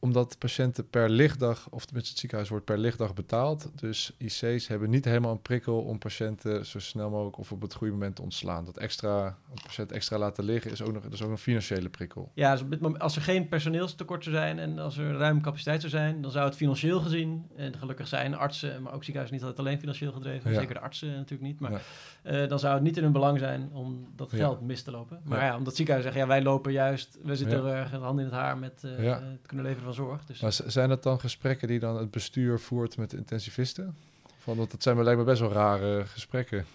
omdat patiënten per lichtdag, of tenminste het ziekenhuis wordt per lichtdag betaald, dus IC's hebben niet helemaal een prikkel om patiënten zo snel mogelijk of op het goede moment te ontslaan. Dat extra, een patiënt extra laten liggen is ook nog, dat is ook een financiële prikkel. Ja, dus op dit moment, als er geen personeelstekort zou zijn en als er ruim capaciteit zou zijn, dan zou het financieel gezien, en gelukkig zijn artsen, maar ook ziekenhuizen niet altijd alleen financieel gedreven, Ja. zeker de artsen natuurlijk niet, maar Ja. eh, dan zou het niet in hun belang zijn om dat Ja. geld mis te lopen. Maar Ja. omdat ziekenhuizen zeggen, ja, wij lopen juist, we zitten er erg hand in het haar met eh, het kunnen leveren van zorg. Dus Maar zijn dat dan gesprekken die dan het bestuur voert met de intensivisten? Van, want dat zijn lijkt me best wel rare gesprekken.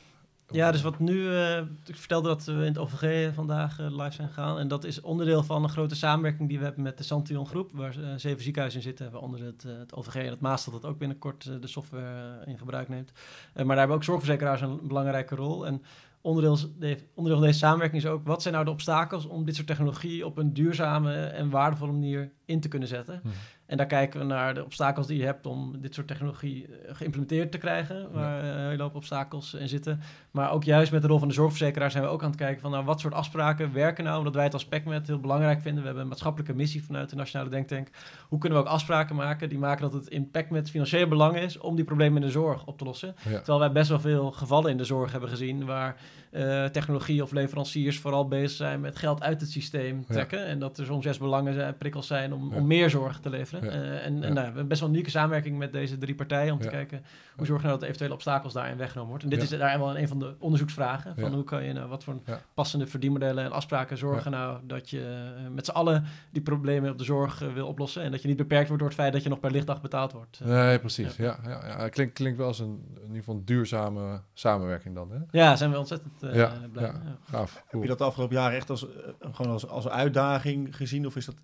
Ja, dus wat nu, eh, ik vertelde dat we in het OVG vandaag eh, live zijn gegaan. En dat is onderdeel van een grote samenwerking die we hebben met de Santion Groep, waar eh, zeven ziekenhuizen in zitten, waaronder het, het OVG en het Maas dat ook binnenkort de software in gebruik neemt. Maar daar hebben ook zorgverzekeraars een belangrijke rol. En onderdeel, de- onderdeel van deze samenwerking is ook, wat zijn nou de obstakels om dit soort technologie op een duurzame en waardevolle manier in te kunnen zetten? Hm. En daar kijken we naar de obstakels die je hebt om dit soort technologie eh, geïmplementeerd te krijgen, waar eh, een hele hoop obstakels in zitten. Maar ook juist met de rol van de zorgverzekeraar zijn we ook aan het kijken van nou, wat soort afspraken werken nou, omdat wij het als PECMET heel belangrijk vinden. We hebben een maatschappelijke missie vanuit de Nationale Denktank. Hoe kunnen we ook afspraken maken die maken dat het in PECMET financieel belang is om die problemen in de zorg op te lossen. Ja. Terwijl wij best wel veel gevallen in de zorg hebben gezien waar eh, technologie of leveranciers vooral bezig zijn met geld uit het systeem Ja. trekken. En dat er soms zes belangen zijn, prikkels zijn om, Ja. om meer zorg te leveren. Ja. Eh, en en nou, we hebben best wel een unieke samenwerking met deze drie partijen om te Ja. kijken hoe zorgen we nou dat de eventuele obstakels daarin weggenomen wordt. En dit Ja. is daar helemaal een van de onderzoeksvragen. Van Ja. hoe kan je nou, wat voor Ja. passende verdienmodellen en afspraken zorgen nou dat je eh, met z'n allen die problemen op de zorg eh, wil oplossen. En dat je niet beperkt wordt door het feit dat je nog per lichtdag betaald wordt. Nee, precies. Ja. Ja, ja, Klinkt, klinkt wel als een, in ieder geval een duurzame samenwerking dan. Hè? ja, zijn we ontzettend eh, Ja, blij. ja. Gaaf. Heb je dat de afgelopen jaren echt als, gewoon als, als uitdaging gezien? Of is dat,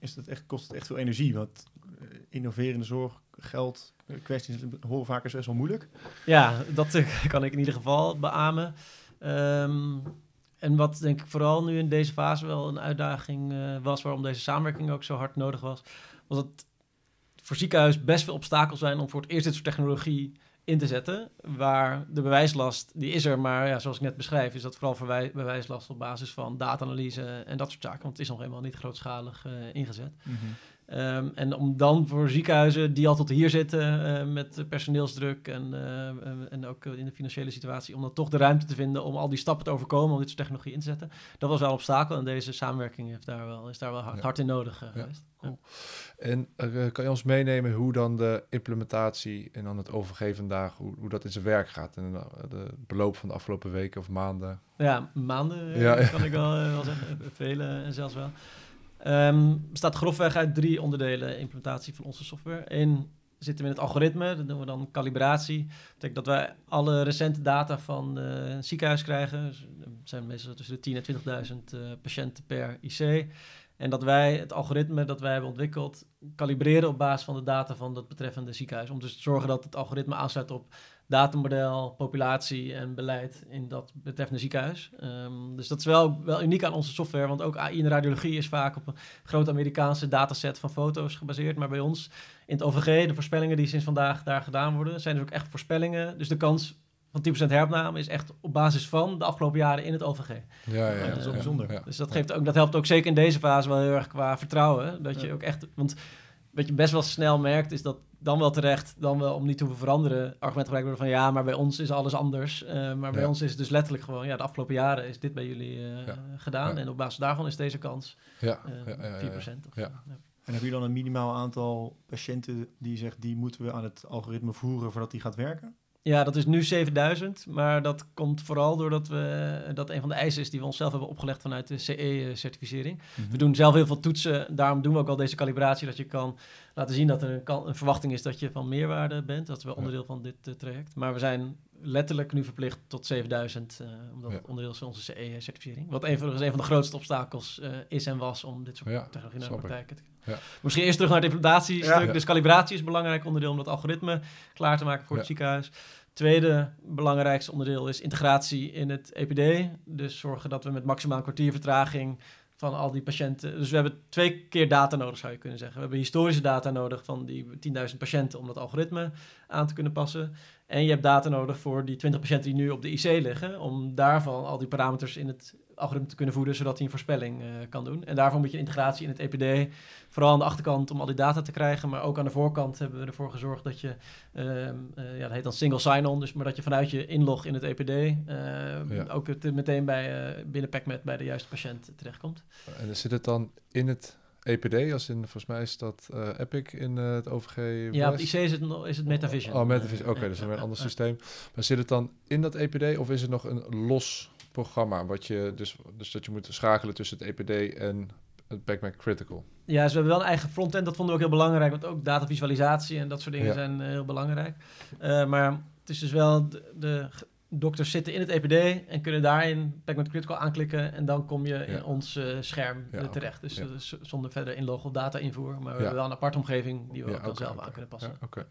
is dat echt, kost het echt veel energie? Want eh, innoverende zorg, geld, eh, kwesties horen vaak is best wel moeilijk. Ja, dat eh, kan ik in ieder geval beamen. Ehm, en wat denk ik vooral nu in deze fase wel een uitdaging was, waarom deze samenwerking ook zo hard nodig was, was dat voor ziekenhuis best veel obstakels zijn om voor het eerst dit soort technologie in te zetten. Waar de bewijslast, die is er, maar ja, zoals ik net beschrijf, is dat vooral verwij- bewijslast op basis van data-analyse en dat soort zaken. Want het is nog helemaal niet grootschalig eh, ingezet. Ehm, en om dan voor ziekenhuizen die al tot hier zitten eh, met personeelsdruk en, eh, en- ook in de financiële situatie, om dan toch de ruimte te vinden om al die stappen te overkomen om dit soort technologie in te zetten. Dat was wel een obstakel en deze samenwerking heeft daar wel, is daar wel hard, Ja. hard in nodig eh, Ja, geweest. cool. En kan je ons meenemen hoe dan de implementatie en dan het OVG vandaag, hoe, hoe dat in zijn werk gaat en de, beloop van de afgelopen weken of maanden? Ja, maanden kan ik wel, wel zeggen, vele en zelfs wel. Ehm bestaat grofweg uit drie onderdelen implementatie van onze software. Eén zitten we in het algoritme, dat noemen we dan calibratie. Dat betekent dat wij alle recente data van eh, een ziekenhuis krijgen. Dus, er zijn meestal tussen de 10.000 en 20.000 eh, patiënten per IC. En dat wij het algoritme dat wij hebben ontwikkeld, kalibreren op basis van de data van dat betreffende ziekenhuis. Om dus te zorgen dat het algoritme aansluit op datamodel, populatie en beleid in dat betreffende ziekenhuis. Ehm, dus dat is wel, wel uniek aan onze software, want ook AI in de radiologie is vaak op een grote Amerikaanse dataset van foto's gebaseerd. Maar bij ons in het OVG, de voorspellingen die sinds vandaag daar gedaan worden, zijn dus ook echt voorspellingen. Dus de kans van 10% heropname is echt op basis van de afgelopen jaren in het OVG. Ja, ja, Ja, dat is wel bijzonder. ja. Dus dat, geeft ook, dat helpt ook zeker in deze fase wel heel erg qua vertrouwen. Dat je Ja. ook echt, want wat je best wel snel merkt, is dat dan wel terecht, dan wel om niet te hoeven veranderen, argument gebruikt worden van ja, maar bij ons is alles anders. Eh, maar bij Ja. ons is het dus letterlijk gewoon, ja, de afgelopen jaren is dit bij jullie eh, Ja. gedaan. Ja. En op basis daarvan is deze kans Ja, eh, ja, ja, ja, 4%. Of ja. zo. Ja. En hebben jullie dan een minimaal aantal patiënten die zegt die moeten we aan het algoritme voeren voordat die gaat werken? Ja, dat is nu 7000, maar dat komt vooral doordat we, dat een van de eisen is die we onszelf hebben opgelegd vanuit de CE-certificering. We doen zelf heel veel toetsen, daarom doen we ook al deze calibratie, dat je kan laten zien dat er een, verwachting is dat je van meerwaarde bent. Dat is wel onderdeel van dit eh, traject. Maar we zijn letterlijk nu verplicht tot 7000, eh, omdat Ja. het onderdeel is van onze CE-certificering. Wat overigens een van de grootste obstakels eh, is en was om dit soort Ja, technologie naar de praktijk te Ja. Misschien eerst terug naar het implementatiestuk. Dus calibratie is een belangrijk onderdeel om dat algoritme klaar te maken voor het ziekenhuis. Tweede belangrijkste onderdeel is integratie in het EPD. Dus zorgen dat we met maximaal een kwartier vertraging van al die patiënten. Dus we hebben twee keer data nodig, zou je kunnen zeggen. We hebben historische data nodig van die 10.000 patiënten om dat algoritme aan te kunnen passen. En je hebt data nodig voor die 20 patiënten die nu op de IC liggen, om daarvan al die parameters in het algoritme te kunnen voeden, zodat hij een voorspelling eh, kan doen. En daarvoor moet je integratie in het EPD, vooral aan de achterkant om al die data te krijgen, maar ook aan de voorkant hebben we ervoor gezorgd dat je, ehm, eh, ja, dat heet dan single sign-on, dus maar dat je vanuit je inlog in het EPD eh, Ja. ook het, meteen bij, eh, binnen PacMed bij de juiste patiënt terechtkomt. En zit het dan in het EPD, als in, volgens mij is dat Epic in het OVG Ja, op IC is het, nog- is het Metavision. Oh, Metavision. Oké, dus ja, weer een ander systeem. Maar zit het dan in dat EPD of is het nog een los programma? Wat je, dus, dus dat je moet schakelen tussen het EPD en het Backmac Critical. Ja, dus we hebben wel een eigen frontend. Dat vonden we ook heel belangrijk. Want ook datavisualisatie en dat soort dingen Ja. zijn eh, heel belangrijk. Eh, maar het is dus wel... De, de dokters zitten in het EPD en kunnen daarin Pacman Critical aanklikken. En dan kom je in ons eh, scherm Ja, terecht. Dus Ja. zonder verder inlog of data invoer. Maar we hebben wel een aparte omgeving die we ook dan zelf aan kunnen passen. Oké.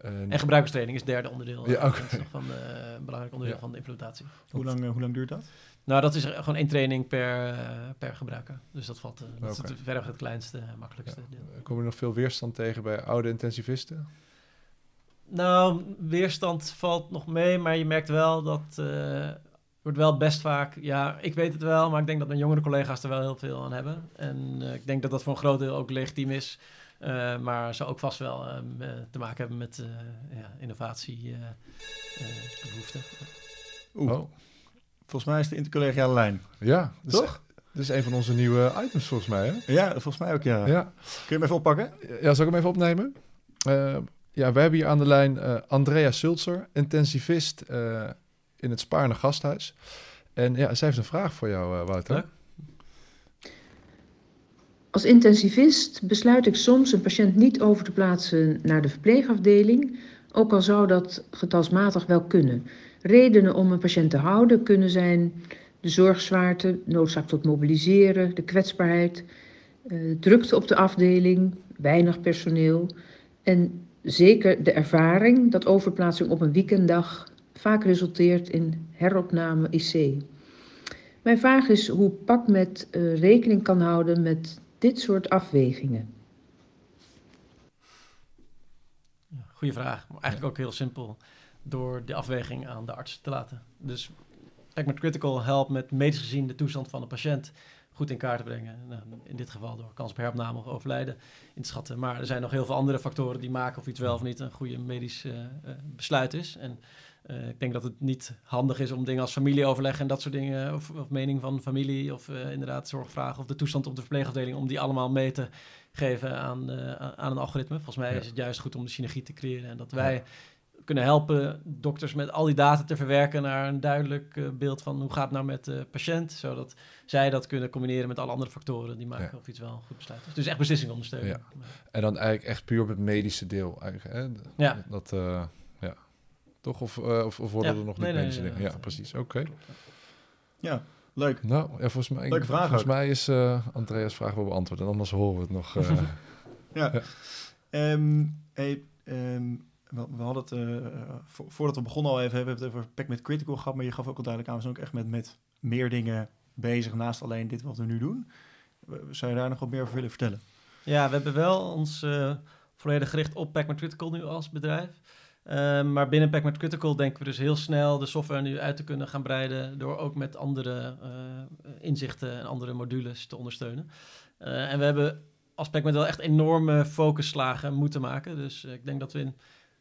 En- En gebruikerstraining is het derde onderdeel. Ja, eh, oké. dat is nog van de, een belangrijk onderdeel Ja. van de implementatie. Hoe lang, eh, hoe lang duurt dat? Nou, dat is gewoon één training per, eh, per gebruiker. Dus dat valt. eh, dat is het, verder het kleinste, eh, makkelijkste deel. Kom je nog veel weerstand tegen bij oude intensivisten? Nou, weerstand valt nog mee, maar je merkt wel dat eh wordt wel best vaak. Ja, ik weet het wel, maar ik denk dat mijn jongere collega's er wel heel veel aan hebben. En eh, ik denk dat dat voor een groot deel ook legitiem is. Eh, maar zou ook vast wel eh, te maken hebben met eh ja, innovatie eh, eh, behoeften. Oeh, Oh, volgens mij is de intercollegiale lijn. ja. Is, Toch? dat is een van onze nieuwe items volgens mij, hè? Ja, volgens mij ook ja. Ja. Kun je hem even oppakken? Ja, zal ik hem even opnemen? Eh, ja, we hebben hier aan de lijn eh, Andrea Sulzer, intensivist eh, in het Spaarne Gasthuis. En ja, zij heeft een vraag voor jou, eh, Wouter. Leuk. Als intensivist besluit ik soms een patiënt niet over te plaatsen naar de verpleegafdeling, ook al zou dat getalsmatig wel kunnen. Redenen om een patiënt te houden kunnen zijn de zorgzwaarte, noodzaak tot mobiliseren, de kwetsbaarheid, eh, drukte op de afdeling, weinig personeel en zeker de ervaring dat overplaatsing op een weekenddag vaak resulteert in heropname IC. Mijn vraag is hoe PakMed eh, rekening kan houden met dit soort afwegingen. Ja, goeie vraag, maar eigenlijk ook heel simpel. Door de afweging aan de arts te laten. Dus Packmet Critical helpt met medisch gezien de toestand van de patiënt goed in kaart te brengen. Nou, in dit geval door kans op heropname of overlijden in te schatten. Maar er zijn nog heel veel andere factoren die maken of iets wel of niet een goede medisch eh, eh, besluit is. En eh, ik denk dat het niet handig is om dingen als familieoverleg en dat soort dingen, of, of mening van familie, of eh, inderdaad zorgvragen of de toestand op de verpleegafdeling, om die allemaal mee te geven aan, eh, aan een algoritme. Volgens mij Ja. is het juist goed om de synergie te creëren en dat wij kunnen helpen dokters met al die data te verwerken naar een duidelijk beeld van hoe gaat het nou met de patiënt, zodat zij dat kunnen combineren met alle andere factoren die maken Ja. of iets wel een goed besluit. Dus echt beslissingen ondersteunen. Ja. En dan eigenlijk echt puur op het medische deel. Eigenlijk, hè? Ja. Dat. Toch? Of, eh, of, of worden Ja. er nog Nee, niet nee, medische nee, dingen? nee, Ja, precies. Oké. Ja, leuk. Nou, ja, volgens mij, Leuke vraag volgens ook. mij is eh, Andreas vraag wel beantwoord. En anders horen we het nog. eh, Ja. Ja. Ehm, hey, ehm, we, we hadden het, eh, vo- voordat we begonnen al even, hebben we het over Pack met Critical gehad, maar je gaf ook al duidelijk aan, we zijn ook echt met, met meer dingen bezig naast alleen dit wat we nu doen. We- Zou je daar nog wat meer over willen vertellen? Ja, we hebben wel ons eh, volledig gericht op Packmat Critical nu als bedrijf. Ehm, maar binnen Packmat Critical denken we dus heel snel de software nu uit te kunnen gaan breiden door ook met andere eh, inzichten en andere modules te ondersteunen. Eh, en we hebben als Packmat wel echt enorme focusslagen moeten maken. Dus eh, ik denk dat we in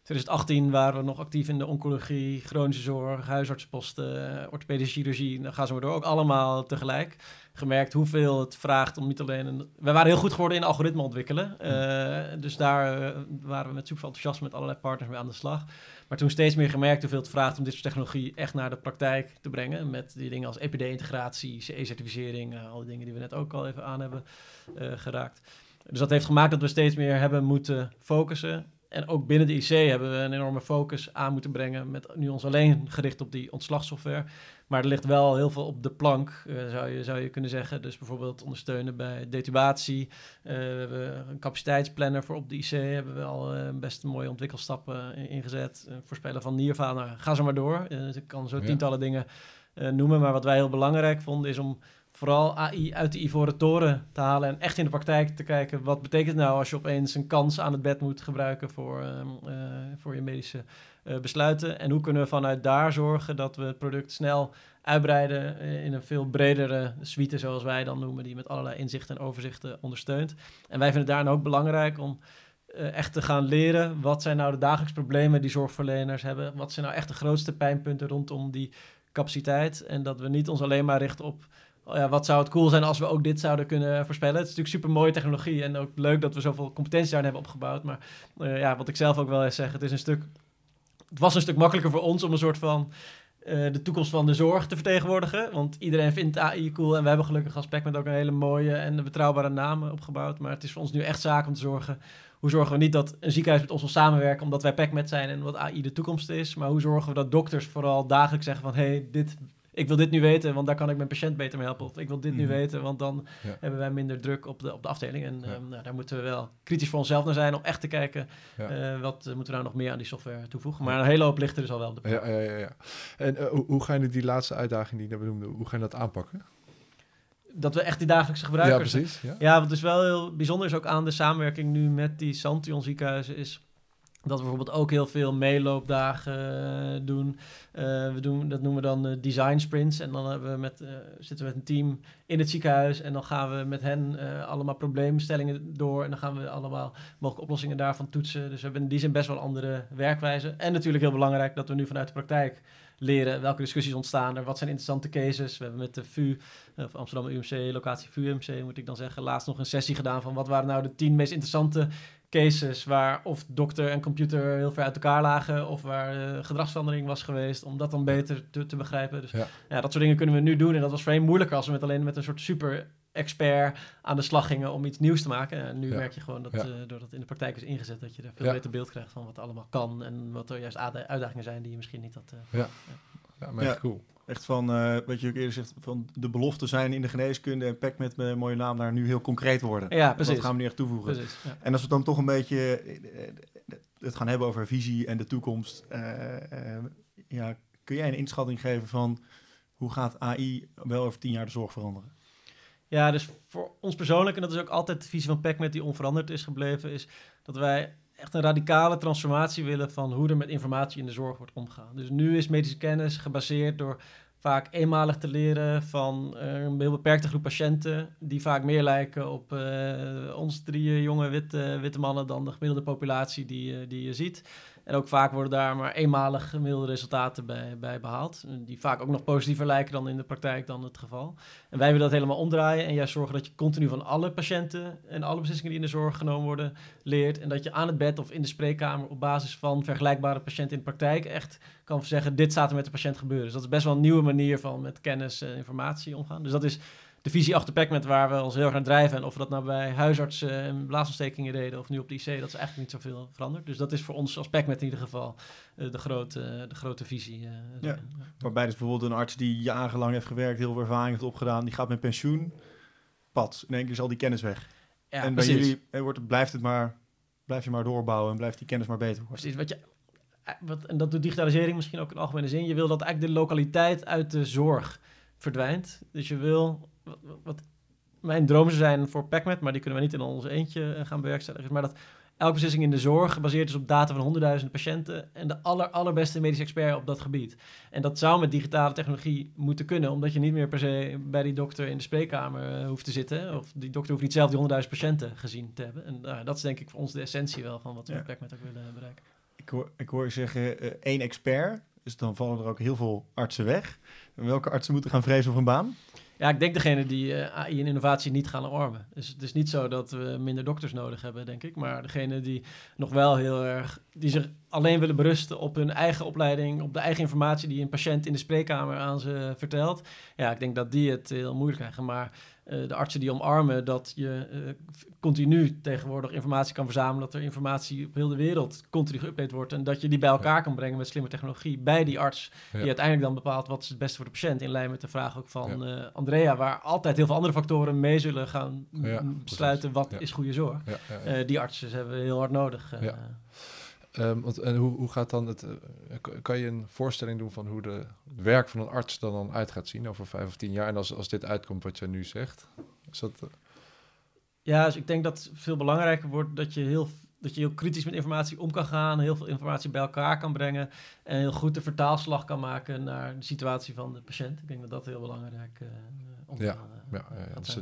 2018 waren we nog actief in de oncologie, chronische zorg, huisartsenposten, eh, orthopedische chirurgie. Dan gaan ze maar door, ook allemaal tegelijk gemerkt hoeveel het vraagt om niet alleen een... We waren heel goed geworden in algoritme ontwikkelen. Eh, dus daar eh, waren we met super enthousiasme met allerlei partners mee aan de slag. Maar toen steeds meer gemerkt hoeveel het vraagt om dit soort technologie echt naar de praktijk te brengen. Met die dingen als EPD-integratie, CE-certificering, eh, al die dingen die we net ook al even aan hebben geraakt. Dus dat heeft gemaakt dat we steeds meer hebben moeten focussen. En ook binnen de IC hebben we een enorme focus aan moeten brengen. Met nu ons alleen gericht op die ontslagsoftware. Maar er ligt wel heel veel op de plank, eh, zou, je, zou je kunnen zeggen. Dus bijvoorbeeld ondersteunen bij detubatie. Eh, we hebben een capaciteitsplanner voor op de IC. Hebben we al eh, best mooie ontwikkelstappen in- ingezet. Voorspellen van nierfalen. Nou, ga zo maar door. Dus ik kan zo Ja. tientallen dingen noemen. Maar wat wij heel belangrijk vonden is om vooral AI uit de ivoren toren te halen. En echt in de praktijk te kijken. Wat betekent nou als je opeens een kans aan het bed moet gebruiken voor, ehm, eh, voor je medische eh, besluiten. En hoe kunnen we vanuit daar zorgen dat we het product snel uitbreiden eh, in een veel bredere suite, zoals wij dan noemen, die met allerlei inzichten en overzichten ondersteunt. En wij vinden het daarin ook belangrijk om echt te gaan leren wat zijn nou de dagelijkse problemen die zorgverleners hebben. Wat zijn nou echt de grootste pijnpunten rondom die capaciteit. En dat we niet ons alleen maar richten op ja, wat zou het cool zijn als we ook dit zouden kunnen voorspellen. Het is natuurlijk super mooie technologie en ook leuk dat we zoveel competentie daarin hebben opgebouwd. Maar eh, ja, wat ik zelf ook wel eens zeg, het is een stuk het was een stuk makkelijker voor ons om een soort van eh, de toekomst van de zorg te vertegenwoordigen. Want iedereen vindt AI cool. En we hebben gelukkig als met ook een hele mooie en betrouwbare naam eh, opgebouwd. Maar het is voor ons nu echt zaak om te zorgen. Hoe zorgen we niet dat een ziekenhuis met ons wil samenwerken omdat wij PacMed zijn en wat AI de toekomst is. Maar hoe zorgen we dat dokters vooral dagelijks zeggen van... hey, dit, ik wil dit nu weten, want daar kan ik mijn patiënt beter mee helpen. Of ik wil dit nu Mhm. weten, want dan Ja. hebben wij minder druk op de, op de afdeling. En Ja. ehm, nou, daar moeten we wel kritisch voor onszelf naar zijn om echt te kijken... Ja. eh, wat eh, moeten we nou nog meer aan die software toevoegen. Maar een hele hoop ligt er dus al wel op de Ja, ja, ja, ja. En eh, hoe, hoe ga je die laatste uitdaging die je net benoemde, hoe ga je dat aanpakken? Dat we echt die dagelijkse Ja, gebruikers... precies. Ja. Ja, wat dus wel heel bijzonder is ook aan de samenwerking nu met die Santion ziekenhuizen is dat we bijvoorbeeld ook heel veel meeloopdagen eh, doen. Eh, we doen. Dat noemen we dan eh, design sprints. En dan we met, zitten we met een team in het ziekenhuis. En dan gaan we met hen allemaal probleemstellingen door. En dan gaan we allemaal mogelijke oplossingen daarvan toetsen. Dus we hebben in die zin best wel andere werkwijze. En natuurlijk heel belangrijk dat we nu vanuit de praktijk leren welke discussies ontstaan er. Wat zijn interessante cases? We hebben met de VU, of Amsterdam UMC, locatie VU UMC moet ik dan zeggen, laatst nog een sessie gedaan van wat waren nou de tien meest interessante cases waar of dokter en computer heel ver uit elkaar lagen of waar eh, gedragsverandering was geweest, om dat dan beter te, te begrijpen. Dus Ja. ja. dat soort dingen kunnen we nu doen en dat was voorheen moeilijker als we met alleen met een soort super expert aan de slag gingen om iets nieuws te maken. En nu Ja. merk je gewoon dat Ja. eh, doordat het in de praktijk is ingezet, dat je er veel Ja. beter beeld krijgt van wat allemaal kan en wat er juist uitdagingen zijn die je misschien niet had. eh, Ja, maar echt Ja. cool. Echt van, eh, wat je ook eerder zegt, van de beloften zijn in de geneeskunde en PEC met mijn mooie naam daar nu heel concreet worden. Ja, precies. Dat gaan we nu echt toevoegen. Precies. Ja. En als we dan toch een beetje eh, het gaan hebben over visie en de toekomst, eh, eh, ja, kun jij een inschatting geven van hoe gaat AI wel over tien jaar de zorg veranderen? Ja, dus voor ons persoonlijk, en dat is ook altijd de visie van PacMed die onveranderd is gebleven, is dat wij echt een radicale transformatie willen van hoe er met informatie in de zorg wordt omgegaan. Dus nu is medische kennis gebaseerd door vaak eenmalig te leren van eh, een heel beperkte groep patiënten, die vaak meer lijken op eh ons drie jonge witte, witte mannen dan de gemiddelde populatie die, eh, die je ziet. En ook vaak worden daar maar eenmalig gemiddelde resultaten bij, bij behaald, die vaak ook nog positiever lijken dan in de praktijk dan het geval. En wij willen dat helemaal omdraaien en juist zorgen dat je continu van alle patiënten en alle beslissingen die in de zorg genomen worden leert. En dat je aan het bed of in de spreekkamer op basis van vergelijkbare patiënten in de praktijk echt kan zeggen, dit staat er met de patiënt gebeuren. Dus dat is best wel een nieuwe manier van met kennis en informatie omgaan. Dus dat is de visie achter PacMed waar we ons heel erg naar drijven. En of we dat nou bij huisartsen en blaasontstekingen deden of nu op de IC, dat is eigenlijk niet zoveel veranderd. Dus dat is voor ons als PacMed in ieder geval eh, de, grote, de grote visie. eh, daarin. Waarbij dus bijvoorbeeld een arts die jarenlang heeft gewerkt, heel veel ervaring heeft opgedaan, die gaat met pensioen, pad, in één keer is al die kennis weg. Ja, en bij precies. jullie eh, wordt, blijft het maar, blijf je maar doorbouwen en blijft die kennis maar beter worden. Precies, wat je wat, en dat doet digitalisering misschien ook in algemene zin, je wil dat eigenlijk de lokaliteit uit de zorg verdwijnt. Dus je wil, wat, wat mijn dromen zijn voor PacMed, maar die kunnen we niet in ons eentje eh, gaan bewerkstelligen, maar dat elke beslissing in de zorg gebaseerd is op data van honderdduizenden patiënten en de aller, allerbeste medische expert op dat gebied. En dat zou met digitale technologie moeten kunnen, omdat je niet meer per se bij die dokter in de spreekkamer uh, hoeft te zitten. Of die dokter hoeft niet zelf die honderdduizend patiënten gezien te hebben. En uh, dat is denk ik voor ons de essentie wel van wat we ja. met PacMed ook willen bereiken. Ik hoor, ik hoor je zeggen uh, één expert, dus dan vallen er ook heel veel artsen weg. Welke artsen moeten gaan vrezen voor een baan? Ja, ik denk degene die uh, AI en innovatie niet gaan omarmen. Dus het is niet zo dat we minder dokters nodig hebben, denk ik. Maar degene die nog wel heel erg... die zich alleen willen berusten op hun eigen opleiding... op de eigen informatie die een patiënt in de spreekkamer aan ze vertelt... ja, ik denk dat die het heel moeilijk krijgen. Maar de artsen die omarmen dat je uh, continu tegenwoordig informatie kan verzamelen... dat er informatie op heel de wereld continu geüpdate wordt... en dat je die bij elkaar kan brengen met slimme technologie... bij die arts, ja. die uiteindelijk dan bepaalt... wat is het beste voor de patiënt... in lijn met de vraag ook van ja. Andrea... waar altijd heel veel andere factoren mee zullen gaan ja, besluiten... wat is goede zorg. Die artsen hebben we heel hard nodig. Um, want, en hoe, hoe gaat dan het... Uh, kan je een voorstelling doen van hoe de het werk van een arts er dan uit gaat zien over vijf of tien jaar? En als, als dit uitkomt wat je nu zegt, is dat... Uh... Ja, dus ik denk dat het veel belangrijker wordt dat je heel, dat je heel kritisch met informatie om kan gaan, heel veel informatie bij elkaar kan brengen en heel goed de vertaalslag kan maken naar de situatie van de patiënt. Ik denk dat dat heel belangrijk uh, om, ja, ja. Dus,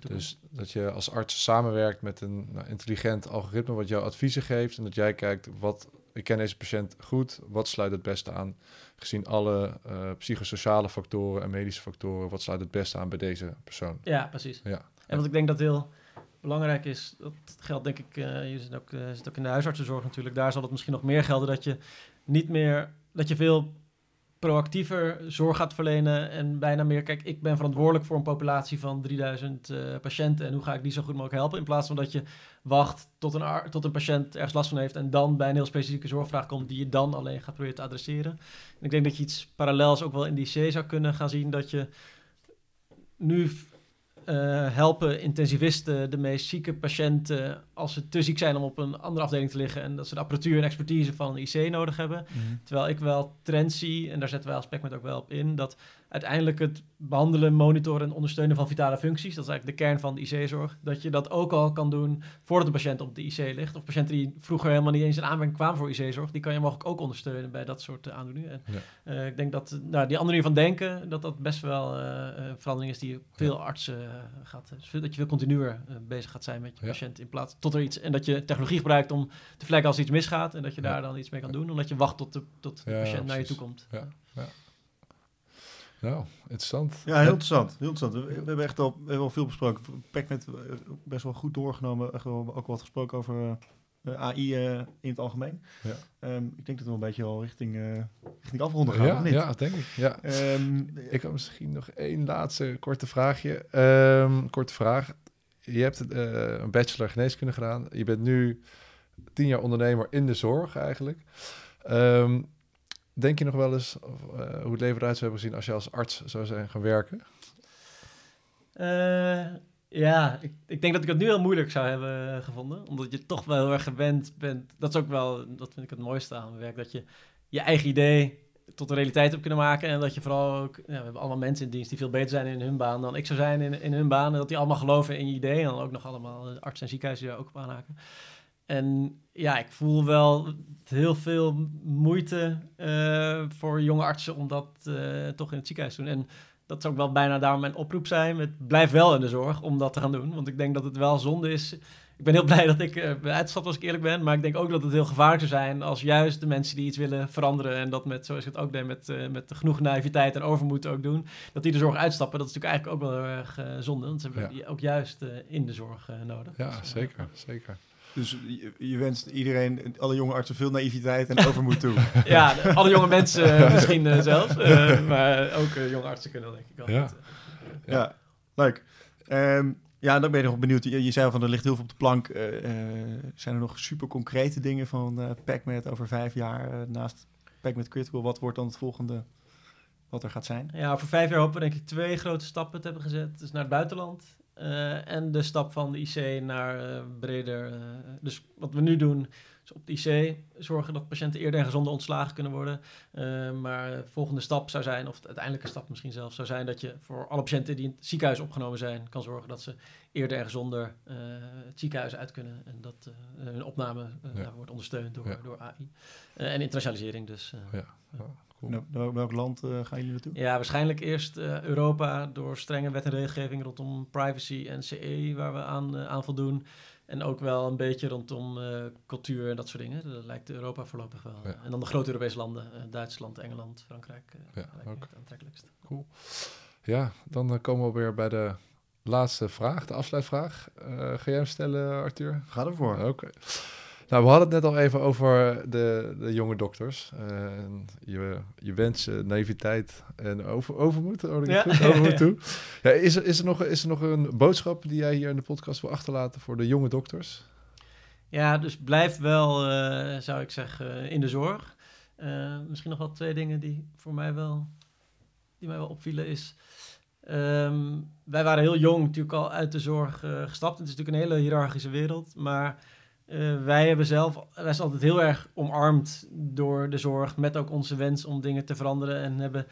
dus dat je als arts samenwerkt met een nou, intelligent algoritme wat jou adviezen geeft en dat jij kijkt wat ik ken deze patiënt goed, wat sluit het beste aan gezien alle uh, psychosociale factoren en medische factoren, wat sluit het beste aan bij deze persoon? Ja, precies. Ja. En wat ik denk dat heel belangrijk is, dat geldt denk ik, uh, je zit ook, uh, zit ook in de huisartsenzorg natuurlijk, daar zal het misschien nog meer gelden dat je niet meer, dat je veel proactiever zorg gaat verlenen en bijna meer, kijk, ik ben verantwoordelijk voor een populatie van 3000 uh, patiënten en hoe ga ik die zo goed mogelijk helpen, in plaats van dat je wacht tot een, tot een patiënt ergens last van heeft en dan bij een heel specifieke zorgvraag komt die je dan alleen gaat proberen te adresseren. En ik denk dat je iets parallels ook wel in die C zou kunnen gaan zien, dat je nu helpen intensivisten de meest zieke patiënten als ze te ziek zijn om op een andere afdeling te liggen en dat ze de apparatuur en expertise van een IC nodig hebben. Mm -hmm. Terwijl ik wel trend zie, en daar zetten wij als PECMET ook wel op in, dat uiteindelijk het behandelen, monitoren en ondersteunen van vitale functies, dat is eigenlijk de kern van de IC-zorg, dat je dat ook al kan doen voordat de patiënt op de IC ligt. Of patiënten die vroeger helemaal niet eens in aanmerking kwamen voor IC-zorg, die kan je mogelijk ook ondersteunen bij dat soort uh, aandoeningen. En, ja. uh, ik denk dat nou, die andere manier van denken, dat dat best wel uh, verandering is die veel ja. artsen gaat. Dus dat je veel continuer bezig gaat zijn met je ja. patiënt in plaats tot er iets, en dat je technologie gebruikt om te vlekken als iets misgaat en dat je daar dan iets mee kan doen, omdat je wacht tot de, tot de patiënt naar je toe komt. Ja. Nou, interessant. Ja, heel interessant. Heel interessant. We, we hebben echt al, we hebben al veel besproken. PacMed best wel goed doorgenomen. Echt wel, ook wat gesproken over uh, AI uh, in het algemeen. Ja. Um, ik denk dat we een beetje al richting, uh, richting afronden gaan, ja, niet? Ja, denk ik. Ja. Um, ik heb misschien nog één laatste korte vraagje. Um, korte vraag. Je hebt een bachelor geneeskunde gedaan. Je bent nu tien jaar ondernemer in de zorg eigenlijk. Denk je nog wel eens uh, hoe het leven eruit zou hebben gezien als je als arts zou zijn gaan werken? Uh, ja, ik, ik, denk dat ik het nu heel moeilijk zou hebben gevonden. Omdat je toch wel heel erg gewend bent. Dat is ook wel, dat vind ik het mooiste aan mijn werk. Dat je je eigen idee tot een realiteit hebt kunnen maken. En dat je vooral ook, ja, we hebben allemaal mensen in dienst die veel beter zijn in hun baan dan ik zou zijn in, in hun baan. En dat die allemaal geloven in je idee. En dan ook nog allemaal artsen en ziekenhuizen die daar ook op aanhaken. En ja, ik voel wel heel veel moeite uh, voor jonge artsen om dat uh, toch in het ziekenhuis te doen. En dat zou ook wel bijna daarom mijn oproep zijn. Het blijf wel in de zorg om dat te gaan doen. Want ik denk dat het wel zonde is. Ik ben heel blij dat ik uh, uitstap als ik eerlijk ben. Maar ik denk ook dat het heel gevaarlijk zou zijn als juist de mensen die iets willen veranderen. En dat met, zoals ik het ook deed, met, met genoeg naïviteit en overmoed ook doen. Dat die de zorg uitstappen. Dat is natuurlijk eigenlijk ook wel heel erg zonde. Want ze hebben ja. die ook juist in de zorg nodig. Ja, dus, zeker. zeker. Dus je, je, wenst iedereen, alle jonge artsen, veel naïviteit en overmoed toe. ja, alle jonge mensen misschien uh, zelfs. Uh, maar ook uh, jonge artsen kunnen denk ik wel. Ja, ja. ja leuk. Um, ja, dan ben je nog benieuwd. Je, je zei van er ligt heel veel op de plank. zijn er nog super concrete dingen van PacMed over vijf jaar naast PacMed Critical? Wat wordt dan het volgende wat er gaat zijn? Ja, voor vijf jaar hopen we denk ik twee grote stappen te hebben gezet. Dus naar het buitenland en de stap van de IC naar uh, breder. Uh, dus wat we nu doen, Dus op de IC zorgen dat patiënten eerder en gezonder ontslagen kunnen worden. Maar de volgende stap zou zijn, of de uiteindelijke stap misschien zelfs, zou zijn dat je voor alle patiënten die in het ziekenhuis opgenomen zijn, kan zorgen dat ze eerder en gezonder het ziekenhuis uit kunnen. En dat hun opname ja. wordt ondersteund door, ja. door AI. en internationalisering dus. ja. Cool. Nou, welk land uh, gaan jullie naartoe? Ja, waarschijnlijk eerst uh, Europa door strenge wet en regelgeving rondom privacy en CE, waar we aan, uh, aan voldoen. En ook wel een beetje rondom cultuur en dat soort dingen. Dat lijkt Europa voorlopig wel. Ja. En dan de grote Europese landen, Duitsland, Engeland, Frankrijk. ja, ook. het aantrekkelijkst. Cool. Ja, dan komen we weer bij de laatste vraag, de afsluitvraag. ga jij hem stellen, Arthur? Ga ervoor. Oké. Okay. Nou, we hadden het net al even over de, de jonge dokters. Uh, je, je wensen, naïviteit en over, overmoed. Oh, ja. overmoed toe. Ja, is, er, is, er nog, is er nog een boodschap die jij hier in de podcast wil achterlaten voor de jonge dokters? Ja, dus blijf wel, uh, zou ik zeggen, in de zorg. Uh, misschien nog wel twee dingen die voor mij wel, die mij wel opvielen is... Um, wij waren heel jong natuurlijk al uit de zorg gestapt. Het is natuurlijk een hele hiërarchische wereld, maar uh, wij hebben zelf, wij zijn altijd heel erg omarmd door de zorg, met ook onze wens om dingen te veranderen. En hebben,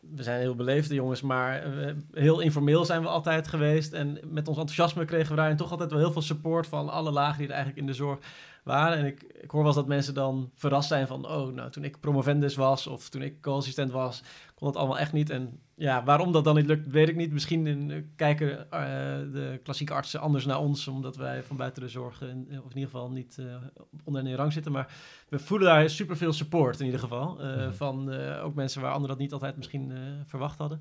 we zijn heel beleefde jongens, maar uh, heel informeel zijn we altijd geweest. En met ons enthousiasme kregen we daarin toch altijd wel heel veel support van alle lagen die er eigenlijk in de zorg waren. En ik, ik hoor wel eens dat mensen dan verrast zijn van, oh, nou, toen ik promovendus was of toen ik co-assistent was, kon het allemaal echt niet. En ja, waarom dat dan niet lukt, weet ik niet. Misschien in, kijken uh, de klassieke artsen anders naar ons, omdat wij van buiten de zorg, in, of in ieder geval niet uh, onder in rang zitten. Maar we voelen daar superveel support in ieder geval. Uh, mm. Van ook mensen waar anderen dat niet altijd misschien verwacht hadden.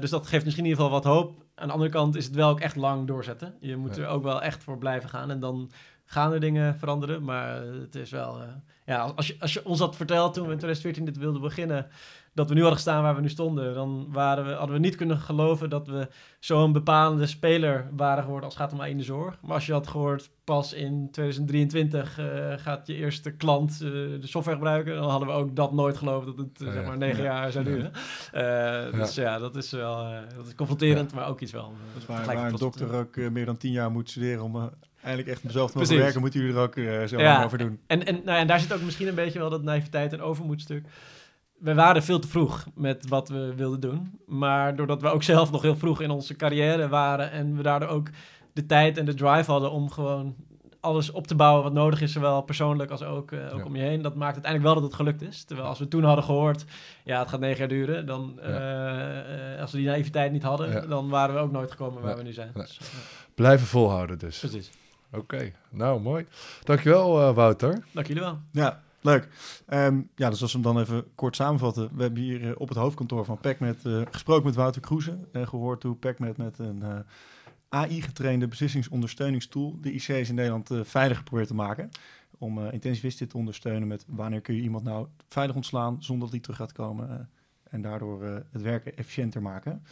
dus dat geeft misschien in ieder geval wat hoop. Aan de andere kant is het wel ook echt lang doorzetten. Je moet ja. er ook wel echt voor blijven gaan. En dan gaan er dingen veranderen. Maar het is wel. ja, als je, als je ons had verteld toen we in 2014 dit wilden beginnen dat we nu hadden gestaan waar we nu stonden, dan waren we, hadden we niet kunnen geloven dat we zo'n bepalende speler waren geworden als het gaat om in de zorg. Maar als je had gehoord, pas in 2023 uh, gaat je eerste klant uh, de software gebruiken, dan hadden we ook dat nooit geloofd dat het uh, zeg maar negen ja. jaar zou duren. dus ja. dat is wel dat is confronterend, maar ook iets wel. Dus waar, waar een dokter ook meer dan tien jaar moet studeren om eindelijk echt mezelf mogen werken, moeten jullie er ook zo lang over doen. En, en, nou, en daar zit ook misschien een beetje wel dat naïviteit en overmoedstuk we waren veel te vroeg met wat we wilden doen. Maar doordat we ook zelf nog heel vroeg in onze carrière waren en we daardoor ook de tijd en de drive hadden om gewoon alles op te bouwen wat nodig is, zowel persoonlijk als ook, uh, ook om je heen. Dat maakt uiteindelijk wel dat het gelukt is. Terwijl als we toen hadden gehoord, ja, het gaat negen jaar duren, dan uh, als we die naïviteit niet hadden, ja. dan waren we ook nooit gekomen waar we nu zijn. Dus, Blijven volhouden dus. Precies. Oké, okay. nou mooi. Dankjewel Wouter. Dank jullie wel. Ja. Leuk. Um, ja, dus als we hem dan even kort samenvatten. We hebben hier uh, op het hoofdkantoor van PacMed uh, gesproken met Wouter Kroeze. En gehoord hoe PacMed met een uh, AI-getrainde beslissingsondersteuningstool de IC's in Nederland veiliger probeert te maken. Om intensivisten te ondersteunen met wanneer kun je iemand nou veilig ontslaan zonder dat hij terug gaat komen. en daardoor het werken efficiënter maken.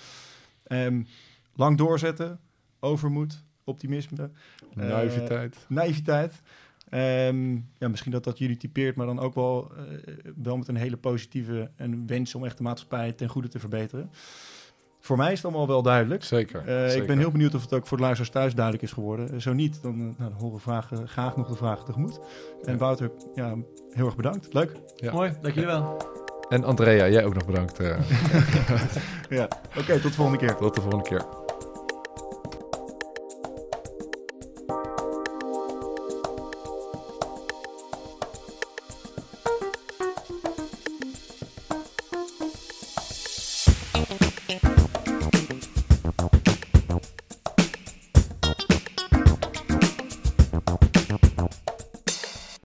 Um, lang doorzetten, overmoed, optimisme. Naiviteit. naiviteit. Um, ja, misschien dat dat jullie typeert, maar dan ook wel, uh, wel met een hele positieve en wens om echt de maatschappij ten goede te verbeteren. Voor mij is het allemaal wel duidelijk. Zeker, uh, zeker. Ik ben heel benieuwd of het ook voor de luisteraars thuis duidelijk is geworden. Zo niet, dan, nou, dan horen we vragen, graag nog de vragen tegemoet. En Wouter, ja, heel erg bedankt. Leuk. Ja. Mooi, dank jullie wel. En Andrea, jij ook nog bedankt. Ja, oké, okay, tot de volgende keer. Tot de volgende keer.